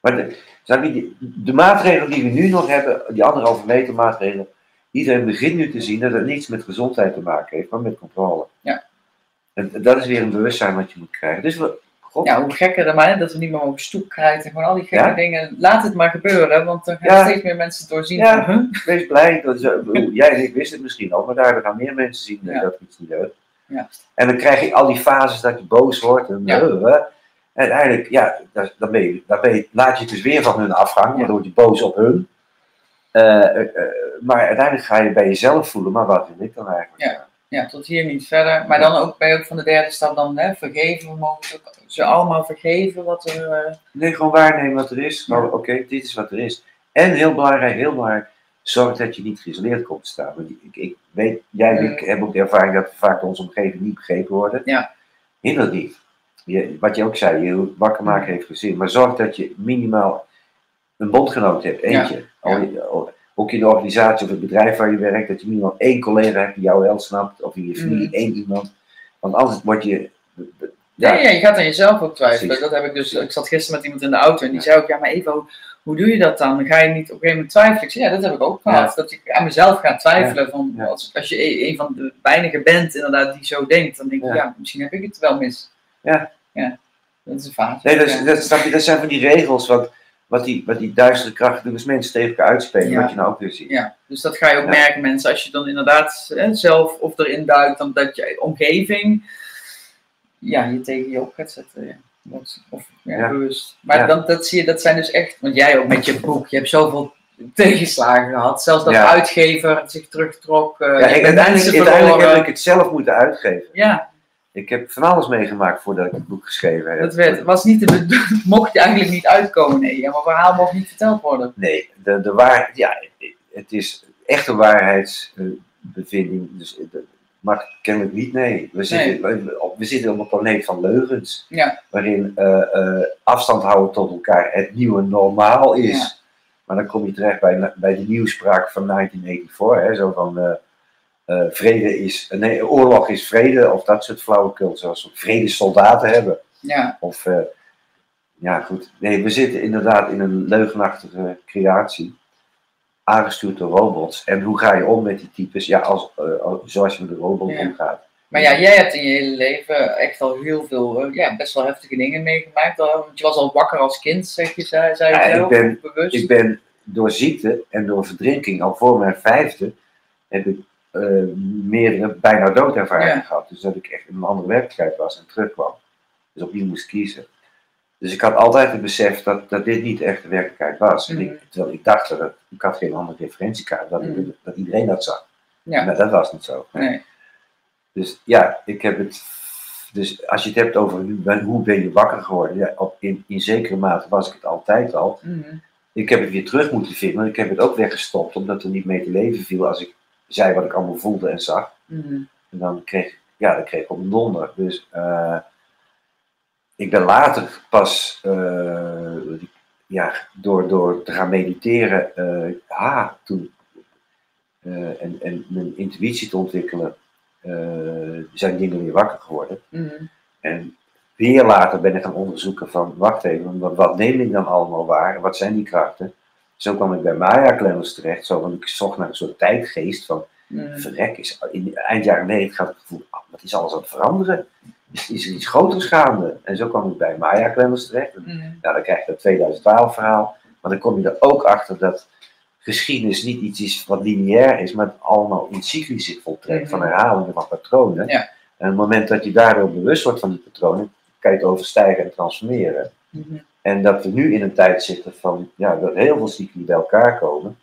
Speaker 2: Maar de, die- de maatregelen die we nu nog hebben, die anderhalve meter maatregelen, iedereen begint nu te zien dat het niets met gezondheid te maken heeft, maar met controle.
Speaker 1: Ja.
Speaker 2: En dat is weer een bewustzijn wat je moet krijgen. Dus we, God,
Speaker 1: Ja, hoe gekker dan maar, hè, dat we niet meer mogen stoep krijgen. Gewoon al die gekke
Speaker 2: Ja.
Speaker 1: dingen. Laat het maar gebeuren, want dan gaan
Speaker 2: Ja.
Speaker 1: steeds meer mensen doorzien.
Speaker 2: Ja.
Speaker 1: huh?
Speaker 2: wees blij. Dat eh, jij en ik wisten het misschien al, maar daar gaan meer mensen zien eh, dat iets niet deugt.
Speaker 1: Ja.
Speaker 2: En dan krijg je al die fases dat je boos wordt. En,
Speaker 1: Ja.
Speaker 2: eh, eh. en uiteindelijk, ja, dan, ben je, dan ben je, laat je het dus weer van hun afgaan,
Speaker 1: Ja.
Speaker 2: waardoor word je boos op hun. Eh, maar uiteindelijk ga je bij jezelf voelen, maar wat wil ik dan eigenlijk?
Speaker 1: Ja. Ja, tot hier niet verder. Maar dan ook, je ook van de derde stap dan hè, vergeven. We mogen ze allemaal vergeven wat er...
Speaker 2: Nee, gewoon waarnemen wat er is. Oké, dit is wat er is. En heel belangrijk, heel belangrijk, zorg dat je niet geïsoleerd komt te staan. Want ik, ik weet, jij en ik hebben ook de ervaring dat we vaak onze omgeving niet begrepen worden.
Speaker 1: Ja.
Speaker 2: Hinder niet. Je, wat je ook zei, je wakker maken heeft gezin. Maar zorg dat je minimaal een bondgenoot hebt, eentje. Al- ook in de organisatie of het bedrijf waar je werkt, dat je minimaal één collega hebt die jou wel snapt. Of in je familie
Speaker 1: Mhm.
Speaker 2: één iemand. Want anders word je...
Speaker 1: Ja, ja, je gaat aan jezelf ook twijfelen. Dat heb ik dus. Ik zat gisteren met iemand in de auto en die zei ook: Ja, maar Eva, hoe, doe je dat dan? Dan ga je niet op een gegeven moment twijfelen. Ja, dat heb ik ook gehad. Dat ik aan mezelf ga twijfelen. Van. Als, als je een, een van de weinigen bent, inderdaad, die zo denkt, dan denk ik:
Speaker 2: Ja.
Speaker 1: Misschien heb ik het wel mis.
Speaker 2: Ja.
Speaker 1: ja. Dat is een vaart.
Speaker 2: Nee, dat, is- dat, snap je, dat zijn van die regels wat, wat, die, wat die duistere krachten doen als mensen tegen elkaar uitspelen,
Speaker 1: Ja.
Speaker 2: wat je nou ook weer ziet.
Speaker 1: Ja, dus dat ga je ook
Speaker 2: Ja.
Speaker 1: merken, mensen. Als je dan inderdaad hè, zelf of erin duikt, dan dat je omgeving ja, je tegen je op gaat zetten. Ja. Dat- Of ja,
Speaker 2: Ja.
Speaker 1: bewust. Maar dan, dat zie je, dat zijn dus echt, want jij ook met je boek, je hebt zoveel tegenslagen gehad. Zelfs dat de uitgever zich terugtrok. eh,
Speaker 2: Ja, ik, uiteindelijk, uiteindelijk heb ik het zelf moeten uitgeven.
Speaker 1: Ja,
Speaker 2: Ik heb van alles meegemaakt voordat ik het boek geschreven heb.
Speaker 1: dat werd, was niet de bedoeling, mocht je eigenlijk niet uitkomen. Nee, ja, maar verhaal mocht niet verteld worden.
Speaker 2: Nee, de, de waar, ja, het is echt een waarheidsbevinding. Dus dat mag kennelijk niet, nee. We zitten, we- we zitten op een planeet van leugens.
Speaker 1: Ja.
Speaker 2: Waarin eh, eh, afstand houden tot elkaar het nieuwe normaal is.
Speaker 1: Ja.
Speaker 2: Maar dan kom je terecht bij, bij de nieuwspraak van 1984. Hè, zo van eh, vrede is, nee, oorlog is vrede. Of dat soort flauwekul. Zoals we vredessoldaten hebben.
Speaker 1: Ja,
Speaker 2: Of, ja goed. Nee, we zitten inderdaad in een leugenachtige creatie. Aangestuurd door robots. En hoe ga je om met die types? Ja, als, eh, als- zoals je met de robot
Speaker 1: Ja.
Speaker 2: omgaat.
Speaker 1: Maar ja, jij hebt in je hele leven echt al heel veel, eh, ja, best wel heftige dingen meegemaakt. Al- Want je was al wakker als kind, zeg je, zei, zei je
Speaker 2: Ja, ik ben-
Speaker 1: bewust.
Speaker 2: Ik ben door ziekte en door verdrinking, al voor mijn vijfde, heb ik eh, meerdere bijna doodervaringen
Speaker 1: Ja.
Speaker 2: gehad. Dus dat ik echt in een andere werkelijkheid was en terugkwam. Dus opnieuw moest kiezen. Dus ik had altijd het besef dat, dat dit niet echt de werkelijkheid was. En ik, terwijl ik dacht dat het- ik had geen andere referentiekaart, dat,
Speaker 1: Mhm.
Speaker 2: dat iedereen dat zag.
Speaker 1: Ja.
Speaker 2: Maar dat was niet zo.
Speaker 1: Nee.
Speaker 2: Dus ja, ik heb het. Dus als je het hebt over hoe ben, je wakker geworden, ja, op, in, in zekere mate was ik het altijd al.
Speaker 1: Mhm.
Speaker 2: Ik heb het weer terug moeten vinden, maar ik heb het ook weggestopt, omdat er niet mee te leven viel als ik zei wat ik allemaal voelde en zag.
Speaker 1: Mhm.
Speaker 2: En dan kreeg ik, ja, dan kreeg ik op een donder. Dus eh, ik ben later pas, eh, ja, door, door te gaan mediteren, ha, toen, eh, en, en mijn intuïtie te ontwikkelen, zijn dingen weer wakker geworden.
Speaker 1: Mhm.
Speaker 2: En weer later ben ik gaan onderzoeken van, wacht even, wat, wat neem ik dan allemaal waar? Wat zijn die krachten? Zo kwam ik bij Maya Clemens terecht, zo, want ik zocht naar een soort tijdgeest van, Verrek, is, in eind jaren 90 had ik het gevoel, ah, wat is alles aan het veranderen? Is, is er iets groters gaande? En zo kwam ik bij Maya Clemens terecht. En, nou, dan krijg je dat 2012 verhaal, maar dan kom je er ook achter dat geschiedenis niet iets is wat lineair is, maar allemaal in cycli zich voltrekt, van herhalingen van patronen.
Speaker 1: Ja.
Speaker 2: En op het moment dat je daardoor bewust wordt van die patronen, kan je het overstijgen en transformeren.
Speaker 1: Mhm.
Speaker 2: En dat we nu in een tijd zitten van, ja, dat heel veel cycli bij elkaar komen.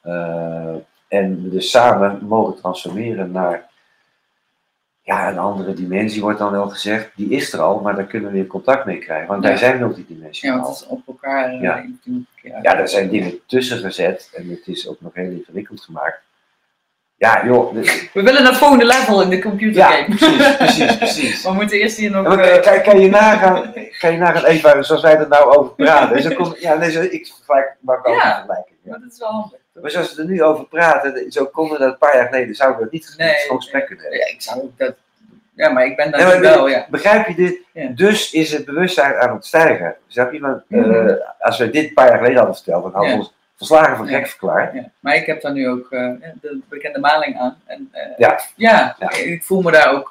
Speaker 2: Eh, en dus samen mogen transformeren naar ja, een andere dimensie, wordt dan wel gezegd. Die is er al, maar daar kunnen we weer contact mee krijgen. Want wij
Speaker 1: Ja.
Speaker 2: zijn
Speaker 1: Ja,
Speaker 2: multidimensionaal.
Speaker 1: want het is op elkaar. eh,
Speaker 2: Ja.
Speaker 1: ja.
Speaker 2: Ja, daar zijn dingen tussen gezet en het is ook nog heel ingewikkeld gemaakt. Ja, joh. de-
Speaker 1: We willen naar het volgende level in de computer
Speaker 2: ja,
Speaker 1: game.
Speaker 2: precies, precies, precies.
Speaker 1: We moeten eerst hier nog.
Speaker 2: Ja, maar
Speaker 1: eh,
Speaker 2: kan, je nagaan, kan je nagaan even zoals wij er nou over praten. Kom, ja, nee, ik vergelijk, maak ook
Speaker 1: Ja.
Speaker 2: Ja.
Speaker 1: maar dat is wel handig.
Speaker 2: Maar zoals we er nu over praten, zo konden we dat een paar jaar geleden, zouden we dat niet
Speaker 1: Nee,
Speaker 2: zo'n gesprek kunnen hebben.
Speaker 1: Ja, ik zou ook dat. Ja, maar ik ben daar
Speaker 2: Nee,
Speaker 1: wel, ja.
Speaker 2: Begrijp je dit?
Speaker 1: Ja.
Speaker 2: Dus is het bewustzijn aan het stijgen. Snap je? Want, eh, als we dit een paar jaar geleden hadden verteld, dan hadden we
Speaker 1: Ja.
Speaker 2: ons verslagen
Speaker 1: Ja.
Speaker 2: gek verklaard.
Speaker 1: Ja, maar ik heb daar nu ook eh, de bekende maling aan. En, eh,
Speaker 2: Ja.
Speaker 1: ja.
Speaker 2: Ja.
Speaker 1: ik voel me daar ook.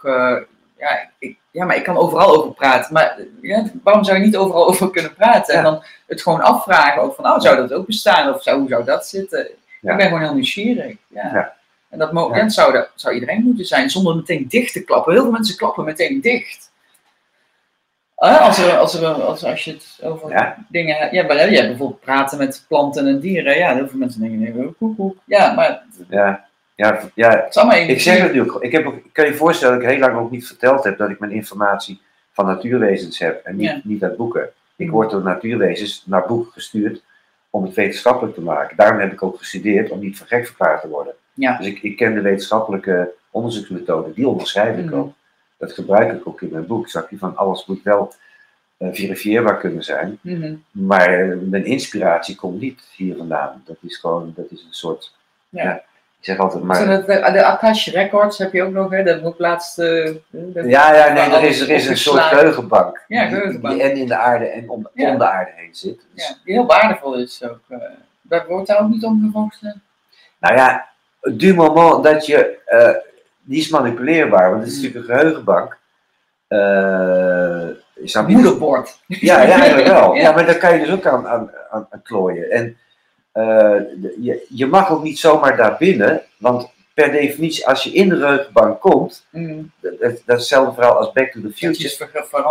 Speaker 1: ja, ik, ja, maar ik kan overal over praten. Maar ja, waarom zou je niet overal over kunnen praten? En dan het gewoon afvragen: ook van, oh, zou dat ook bestaan? Of zou, hoe zou dat zitten? Ik ben gewoon heel nieuwsgierig. Ja.
Speaker 2: Ja.
Speaker 1: En dat, mo-
Speaker 2: Ja.
Speaker 1: ja, dat zou, dat zou iedereen moeten zijn, zonder meteen dicht te klappen. Heel veel mensen klappen meteen dicht. Eh, als, er, als, er, als, als je het over
Speaker 2: Ja.
Speaker 1: dingen hebt. Ja, maar, bijvoorbeeld praten met planten en dieren. Ja, heel veel mensen denken, nee, koek, koek. Ja, maar
Speaker 2: Ja. Ja, ja, ik zeg het nu ook. Ik, heb, ook- ik kan je voorstellen dat ik heel lang ook niet verteld heb dat ik mijn informatie van natuurwezens heb en niet,
Speaker 1: Ja.
Speaker 2: niet uit boeken. Ik
Speaker 1: Mhm.
Speaker 2: word door natuurwezens naar boeken gestuurd om het wetenschappelijk te maken. Daarom heb ik ook gestudeerd om niet voor gek verklaard te worden.
Speaker 1: Ja.
Speaker 2: Dus ik, ik ken de wetenschappelijke onderzoeksmethoden, die onderschrijf ik
Speaker 1: Mhm.
Speaker 2: ook. Dat gebruik ik ook in mijn boek. Zag je van alles moet wel eh, verifieerbaar kunnen zijn.
Speaker 1: Mhm.
Speaker 2: Maar eh, mijn inspiratie komt niet hier vandaan. Dat is gewoon, dat is een soort.
Speaker 1: Ja.
Speaker 2: Ja. Ik zeg altijd maar.
Speaker 1: dat- De, Akash Records heb je ook nog, hè? Dat ook laatst. eh, dat-
Speaker 2: Ja, ja, nee, er is, er is een soort geheugenbank.
Speaker 1: Ja,
Speaker 2: die-
Speaker 1: geheugenbank.
Speaker 2: Die en in de aarde en om,
Speaker 1: Ja.
Speaker 2: om de aarde heen zit. Dus,
Speaker 1: Ja, die heel waardevol is ook. eh. dat wordt daar ook niet om gevochten.
Speaker 2: Nou ja, du moment dat je. eh, die is manipuleerbaar, want het is
Speaker 1: Mm.
Speaker 2: natuurlijk een geheugenbank. Eh, je?
Speaker 1: Moederbord.
Speaker 2: Ja, ja, eigenlijk wel.
Speaker 1: Ja.
Speaker 2: ja. maar daar kan je dus ook aan, aan, aan, aan klooien. En je, je mag ook niet zomaar daar binnen, want per definitie, als je in de geheugenbank komt,
Speaker 1: Mm.
Speaker 2: dat, dat, hetzelfde verhaal als Back to the
Speaker 1: Dat
Speaker 2: Future.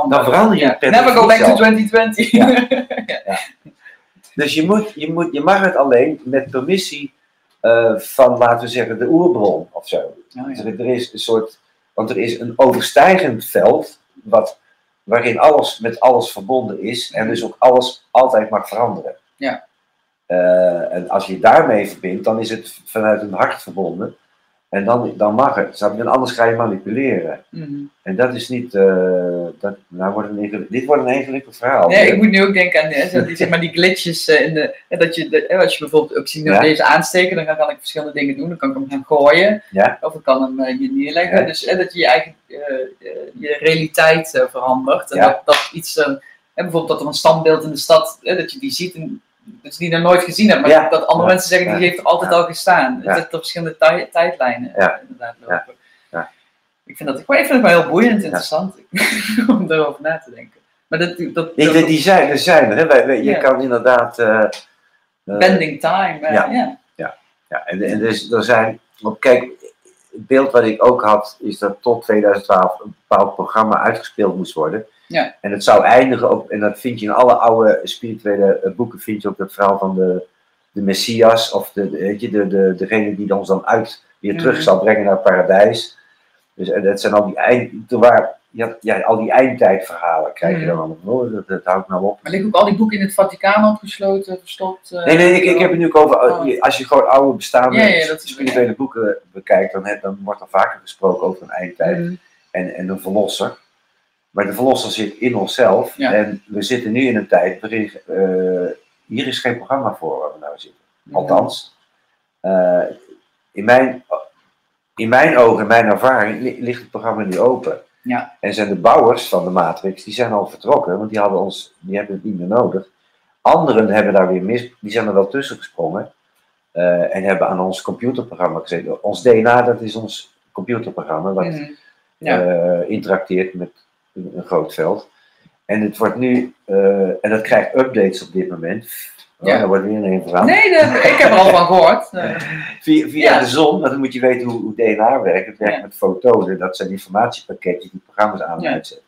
Speaker 2: Dan verander je
Speaker 1: Ja.
Speaker 2: per
Speaker 1: Never go back to
Speaker 2: definitie
Speaker 1: 2020.
Speaker 2: Dus je, moet, je, moet, je mag het alleen met permissie eh, van, laten we zeggen, de oerbron of zo.
Speaker 1: Oh,
Speaker 2: Dus er is een soort, want er is een overstijgend veld wat, waarin alles met alles verbonden is en dus ook alles altijd mag veranderen.
Speaker 1: Ja.
Speaker 2: Eh, en als je daarmee verbindt, dan is het vanuit een hart verbonden en dan, dan mag het. En anders ga je manipuleren.
Speaker 1: Mhm.
Speaker 2: En dat is niet, eh, dat, nou wordt een dit wordt een ingewikkeld verhaal.
Speaker 1: Nee, ik moet nu ook denken aan hè, die, zeg maar, die glitches eh, in de, dat je, de, als je bijvoorbeeld ook ziet dat
Speaker 2: Ja.
Speaker 1: deze aansteken, dan kan ik verschillende dingen doen. Dan kan ik hem gaan gooien,
Speaker 2: Ja.
Speaker 1: of ik kan hem hier neerleggen.
Speaker 2: Ja.
Speaker 1: Dus dat je je eigen je realiteit verandert. En dat, dat iets, hè, bijvoorbeeld dat er een standbeeld in de stad, hè, dat je die ziet en je die nog nooit gezien hebt, maar
Speaker 2: Ja.
Speaker 1: dat andere
Speaker 2: Ja.
Speaker 1: mensen zeggen, die heeft er altijd al gestaan.
Speaker 2: Ja.
Speaker 1: Dat er verschillende tij- tijdlijnen inderdaad lopen.
Speaker 2: Ja.
Speaker 1: Ik vind dat ik, vind het wel heel boeiend, interessant om daarover na te denken. Maar dat, dat,
Speaker 2: Die,
Speaker 1: dat-
Speaker 2: die, die zijn er, zijn er. Hè? Je kan inderdaad.
Speaker 1: Bending time. eh,
Speaker 2: ja.
Speaker 1: ja.
Speaker 2: Ja, en, en dus, er zijn. want Kijk, het beeld wat ik ook had, is dat tot 2012 een bepaald programma uitgespeeld moest worden.
Speaker 1: Ja.
Speaker 2: En het zou eindigen ook, en dat vind je in alle oude spirituele eh, boeken, vind je ook dat verhaal van de, de Messias, of de, weet je, de, de, degene die ons dan uit weer terug
Speaker 1: Mhm.
Speaker 2: zal brengen naar het paradijs. Dus en dat zijn al die eind, waren, ja, ja, al die eindtijdverhalen krijg je
Speaker 1: Mhm.
Speaker 2: dan allemaal. Dat, dat houdt nou op.
Speaker 1: Maar liggen ook al die boeken in het Vaticaan opgesloten, verstopt? eh,
Speaker 2: Nee, nee, ik, ik heb het nu ook over,
Speaker 1: Oh.
Speaker 2: als je gewoon oude bestaande
Speaker 1: Ja, ja,
Speaker 2: spirituele boeken bekijkt, dan, dan wordt er vaker gesproken over een eindtijd
Speaker 1: Mhm.
Speaker 2: en, en een verlosser. Maar de verlosser zit in onszelf
Speaker 1: Ja.
Speaker 2: en we zitten nu in een tijd waarin, eh, hier is geen programma voor waar we nou zitten. Althans, eh, in, mijn, in mijn ogen, in mijn ervaring, li- ligt het programma nu open.
Speaker 1: Ja.
Speaker 2: En zijn de bouwers van de Matrix, die zijn al vertrokken, want die, hadden ons, die hebben het niet meer nodig. Anderen hebben daar weer mis, die zijn er wel tussen gesprongen. eh, en hebben aan ons computerprogramma gezeten. Ons DNA, dat is ons computerprogramma, wat.
Speaker 1: Ja.
Speaker 2: eh, interacteert met een, een groot veld. En het wordt nu, eh, en dat krijgt updates op dit moment. Oh,
Speaker 1: Ja.
Speaker 2: daar wordt weer een verhaal.
Speaker 1: Nee, dat- ik heb er al van gehoord. Eh,
Speaker 2: Via, via
Speaker 1: Ja.
Speaker 2: de zon, want dan moet je weten hoe, hoe DNA werkt. Het werkt
Speaker 1: Ja.
Speaker 2: met fotonen, dat zijn informatiepakketjes die programma's aan en
Speaker 1: Ja.
Speaker 2: uitzetten.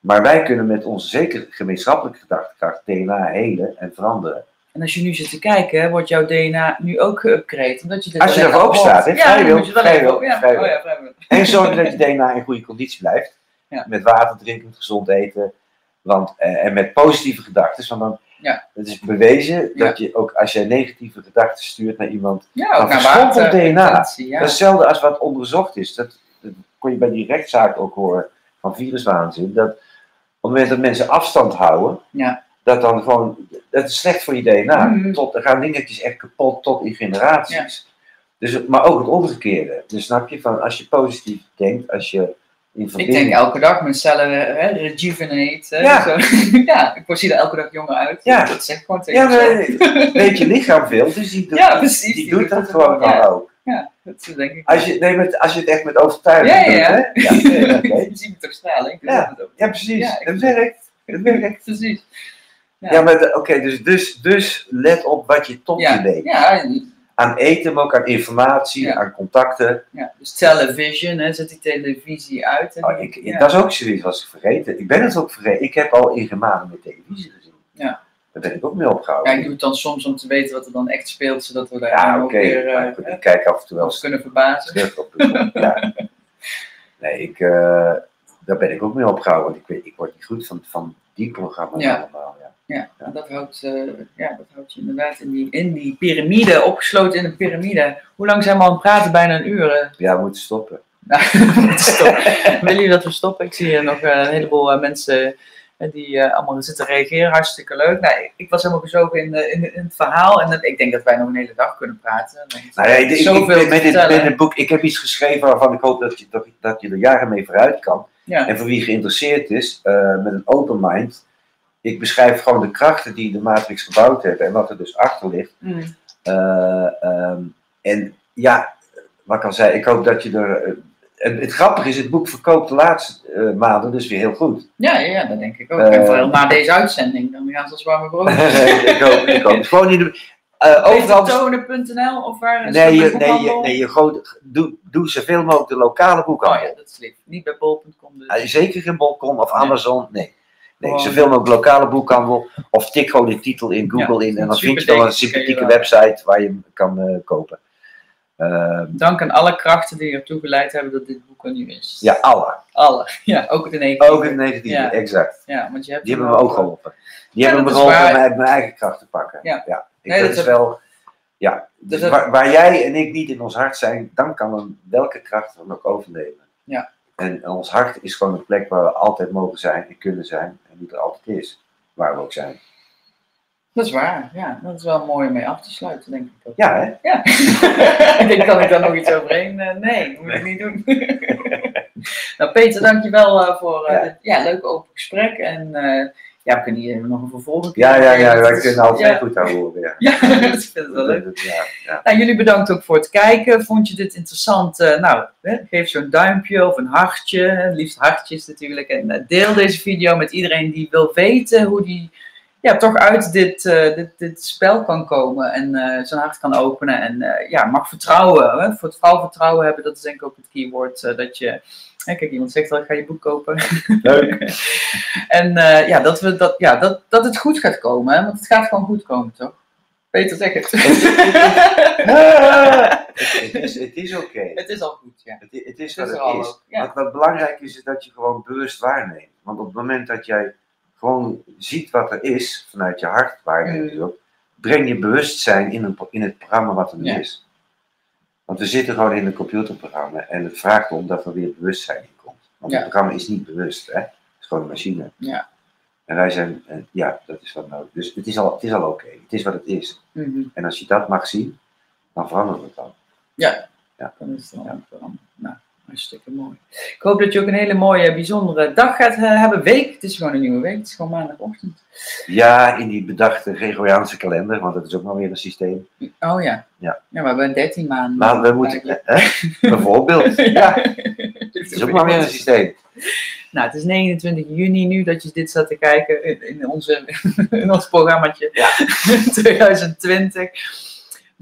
Speaker 2: Maar wij kunnen met onze zeker gemeenschappelijke gedachtekracht DNA helen en veranderen.
Speaker 1: En als je nu zit te kijken, wordt jouw DNA nu ook geüpgrade. Omdat je dit
Speaker 2: Als je open staat, hè?
Speaker 1: Ja,
Speaker 2: Vrij
Speaker 1: dan
Speaker 2: wil,
Speaker 1: moet je wel
Speaker 2: vrij
Speaker 1: even-
Speaker 2: wil,
Speaker 1: ja. Oh
Speaker 2: wil.
Speaker 1: ja.
Speaker 2: En zorgen dat je DNA in goede conditie blijft.
Speaker 1: Ja.
Speaker 2: Met water drinken, met gezond eten. Want, eh, en met positieve gedachten. Want dan,
Speaker 1: Ja.
Speaker 2: het is bewezen dat je ook als je negatieve gedachten stuurt naar iemand.
Speaker 1: Ja,
Speaker 2: Dan
Speaker 1: ook naar
Speaker 2: verschrompelt
Speaker 1: water.
Speaker 2: DNA. Dat is hetzelfde als wat onderzocht is. Dat, dat kon je bij die rechtszaak ook horen van viruswaanzin. Dat op het moment dat mensen afstand houden,
Speaker 1: Ja.
Speaker 2: dat dan gewoon, dat is slecht voor je DNA.
Speaker 1: Mhm.
Speaker 2: Tot, er gaan dingetjes echt kapot tot in generaties. Dus, maar ook het omgekeerde. Dus snap je, van als je positief denkt, als je in
Speaker 1: Ik denk elke dag mijn cellen hè, rejuvenate. Hè,
Speaker 2: Ja.
Speaker 1: Zo. ja, ik zie er elke dag jonger uit.
Speaker 2: Ja.
Speaker 1: Dat zeg ik gewoon tegen
Speaker 2: Ja, weet je lichaam veel, dus die doet,
Speaker 1: Ja, precies,
Speaker 2: die
Speaker 1: die
Speaker 2: doet
Speaker 1: doet
Speaker 2: dat
Speaker 1: het
Speaker 2: gewoon
Speaker 1: wel, ja.
Speaker 2: ook.
Speaker 1: Ja, dat denk ik.
Speaker 2: Als je, nee, met, als je het echt met overtuiging
Speaker 1: Ja,
Speaker 2: doet,
Speaker 1: ja.
Speaker 2: hè? Ja, nee,
Speaker 1: je ziet me toch. Ik doe
Speaker 2: Ja.
Speaker 1: het ook.
Speaker 2: ja, precies.
Speaker 1: Ja,
Speaker 2: het werkt. Het werkt.
Speaker 1: Precies.
Speaker 2: Ja, maar oké, dus, dus, dus let op wat je tot je
Speaker 1: ja,
Speaker 2: Aan eten, maar ook aan informatie,
Speaker 1: Ja.
Speaker 2: aan contacten.
Speaker 1: ja, dus television, hè, zet die televisie uit. En
Speaker 2: Oh, ik,
Speaker 1: ja.
Speaker 2: Dat is ook zoiets was ik vergeten. Ik ben het ook vergeten. Ik heb al in gemaanden met televisie gezien.
Speaker 1: Ja.
Speaker 2: Daar ben ik ook mee
Speaker 1: Ja,
Speaker 2: opgehouden.
Speaker 1: ik doe het dan soms om te weten wat er dan echt speelt, zodat we daar
Speaker 2: Ja,
Speaker 1: ook weer eh,
Speaker 2: ik kijk af en toe wel
Speaker 1: kunnen verbazen.
Speaker 2: ja. Nee, ik, eh, daar ben ik ook mee opgehouden. Want ik, weet, ik word niet goed van, van die programma's
Speaker 1: Ja.
Speaker 2: allemaal. Ja.
Speaker 1: Ja, en dat houdt, eh, ja, dat houdt je inderdaad in die, in die piramide, opgesloten in een piramide. Hoe lang zijn we al aan het praten? Bijna een uur. eh.
Speaker 2: ja, we moeten stoppen.
Speaker 1: Nou, we moeten stoppen. Willen jullie dat we stoppen? Ik zie hier nog eh, een heleboel mensen die allemaal zitten reageren. Hartstikke leuk. Nou, ik, was helemaal gezogen in, in, in het verhaal. En dat- ik denk dat wij nog een hele dag kunnen praten.
Speaker 2: Nou ja, ik, ben- met, met boek, ik heb iets geschreven waarvan ik hoop dat je, dat, dat je er jaren mee vooruit kan.
Speaker 1: Ja.
Speaker 2: En voor wie geïnteresseerd is, met een open mind. Ik beschrijf gewoon de krachten die de Matrix gebouwd hebben en wat er dus achter ligt.
Speaker 1: Mm.
Speaker 2: Eh, ehm, en ja, wat ik al zei, ik hoop dat je er. eh, en het grappige is, het boek verkoopt de laatste eh, maanden dus weer heel goed.
Speaker 1: Ja, ja, ja, dat denk ik ook.
Speaker 2: Eh.
Speaker 1: en vooral na deze uitzending, dan gaan ze als warme brood.
Speaker 2: ik hoop, ik hoop. Gewoon in de. overal.
Speaker 1: Petertonen.nl of waar? is
Speaker 2: Nee, je, nee, je, nee je gooit, doe, doe zoveel mogelijk de lokale
Speaker 1: Oh
Speaker 2: boekhandel.
Speaker 1: ja, dat is lief. Niet bij bol.com dus.
Speaker 2: Ah, Zeker geen Bolcom of. Amazon, nee. Nee,
Speaker 1: Gewoon-
Speaker 2: zoveel mogelijk lokale boekhandel. Of tik gewoon die titel in Google
Speaker 1: Ja,
Speaker 2: in en dan vind je wel een sympathieke website waar je hem kan eh, kopen. Ehm,
Speaker 1: Dank aan alle krachten die ertoe geleid hebben dat dit boek er nu is.
Speaker 2: ja, alle.
Speaker 1: Alle. Ja, ook de negatieve.
Speaker 2: Ook het negatieve,
Speaker 1: Ja.
Speaker 2: exact.
Speaker 1: Ja, want je hebt
Speaker 2: Die
Speaker 1: hem
Speaker 2: hebben me ook geholpen. Die
Speaker 1: Ja,
Speaker 2: hebben me geholpen om mijn eigen kracht te pakken.
Speaker 1: Ja.
Speaker 2: Ik,
Speaker 1: Nee,
Speaker 2: dat
Speaker 1: dat
Speaker 2: is
Speaker 1: heb-
Speaker 2: wel. Ja, dus
Speaker 1: dat-
Speaker 2: waar, waar jij en ik niet in ons hart zijn, dan kan een, welke kracht dan ook overleven.
Speaker 1: Ja.
Speaker 2: En ons hart is gewoon een plek waar we altijd mogen zijn en kunnen zijn. En die er altijd is, waar we ook zijn.
Speaker 1: Dat is waar. Ja, dat is wel mooi om mee af te sluiten, denk ik. ook.
Speaker 2: Ja, hè?
Speaker 1: Ja. ik denk, kan ik daar nog iets overheen? Eh, nee, moet ik niet doen. nou, Peter, dankjewel eh voor eh,
Speaker 2: Ja.
Speaker 1: dit ja, leuk open gesprek. En ja, we kunnen hier nog een vervolg
Speaker 2: Ja, ja, ja, wij kunnen altijd goed aan horen. Ja.
Speaker 1: Ja, dat vind ik wel leuk.
Speaker 2: Ja.
Speaker 1: Nou, jullie bedankt ook voor het kijken. Vond je dit interessant? Eh, nou, geef zo'n duimpje of een hartje. Liefst hartjes natuurlijk. En eh, deel deze video met iedereen die wil weten hoe die ja, toch uit dit, eh, dit, dit spel kan komen. En eh, zijn hart kan openen. En ja, mag vertrouwen. Hè? Voor het vooral vertrouwen hebben, dat is denk ik ook het keyword. dat je, hè, kijk, iemand zegt al, ik ga je boek kopen.
Speaker 2: Leuk.
Speaker 1: en eh, ja, dat, we, dat, ja dat, dat het goed gaat komen. Hè? Want het gaat gewoon goed komen, toch? Peter, zeg het.
Speaker 2: Het is, het is oké.
Speaker 1: het is al goed, ja.
Speaker 2: Het, is
Speaker 1: Het
Speaker 2: wat
Speaker 1: is
Speaker 2: het is.
Speaker 1: ook, ja.
Speaker 2: Wat, wat belangrijk is, is dat je gewoon bewust waarneemt. Want op het moment dat jij gewoon ziet wat er is, vanuit je hart waarneemt,
Speaker 1: Mm.
Speaker 2: breng je bewustzijn in, een, in het programma wat er nu
Speaker 1: Ja.
Speaker 2: is. Want we zitten gewoon in een computerprogramma en het vraagt om dat er weer bewustzijn in komt. Want
Speaker 1: Ja.
Speaker 2: het programma is niet bewust, hè? het is gewoon een machine.
Speaker 1: Ja.
Speaker 2: En wij zijn, eh, ja, dat is wat nodig. Dus het is al, het is al oké, het is wat het is.
Speaker 1: Mhm.
Speaker 2: En als je dat mag zien, dan verandert het dan.
Speaker 1: Dan is het wel veranderd. Nou, hartstikke mooi. Ik hoop dat je ook een hele mooie, bijzondere dag gaat eh, hebben. Week. Het is gewoon een nieuwe week. Het is gewoon maandagochtend.
Speaker 2: Ja, in die bedachte Gregoriaanse kalender, want dat is ook nog weer een systeem.
Speaker 1: Oh ja.
Speaker 2: Ja.
Speaker 1: Ja, we hebben 13 maanden.
Speaker 2: Maar we moeten, hè? bijvoorbeeld, ja,
Speaker 1: Het
Speaker 2: dat is ook maar weer een systeem.
Speaker 1: Nou, het is 29 juni nu dat je dit zat te kijken in, in, onze, in ons programmaatje
Speaker 2: Ja.
Speaker 1: 2020.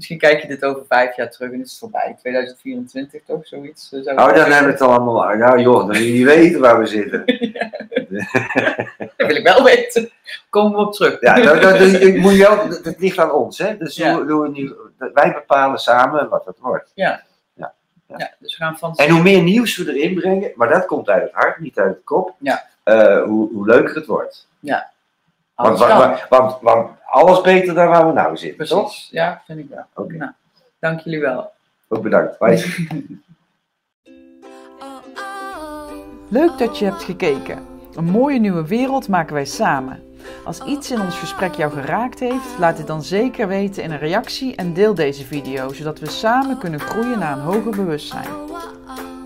Speaker 1: Misschien kijk je dit over vijf jaar terug en is het voorbij. 2024 toch, zoiets? eh, zou
Speaker 2: Oh, dan
Speaker 1: zeggen.
Speaker 2: hebben we het allemaal. Ja, joh, dan wil je niet weten waar we zitten.
Speaker 1: Dat wil ik wel weten. Komen we op terug.
Speaker 2: Ja, dat, dat, dat- moet je wel, dat, dat ligt aan ons, hè? Dus
Speaker 1: Ja.
Speaker 2: hoe, nu, dat wij bepalen samen wat het wordt.
Speaker 1: Ja, dus we gaan van...
Speaker 2: En hoe meer nieuws we erin brengen, maar dat komt uit het hart, niet uit het kop,
Speaker 1: Ja.
Speaker 2: eh, hoe, hoe leuker het wordt.
Speaker 1: Alles
Speaker 2: Want, want, want, want alles beter dan waar we nou zitten, toch?
Speaker 1: Precies, ja, vind ik wel.
Speaker 2: Oké.
Speaker 1: Nou, dank jullie wel.
Speaker 2: Ook bedankt. Bye.
Speaker 3: Leuk dat je hebt gekeken. Een mooie nieuwe wereld maken wij samen. Als iets in ons gesprek jou geraakt heeft, laat dit dan zeker weten in een reactie en deel deze video, zodat we samen kunnen groeien naar een hoger bewustzijn.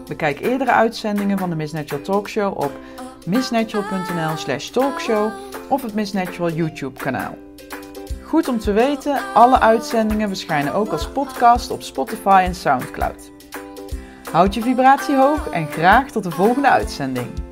Speaker 3: Bekijk eerdere uitzendingen van de Miss Natural Talkshow op missnatural.nl slash talkshow of het Miss Natural YouTube kanaal. Goed om te weten, alle uitzendingen verschijnen ook als podcast op Spotify en Soundcloud. Houd je vibratie hoog en graag tot de volgende uitzending.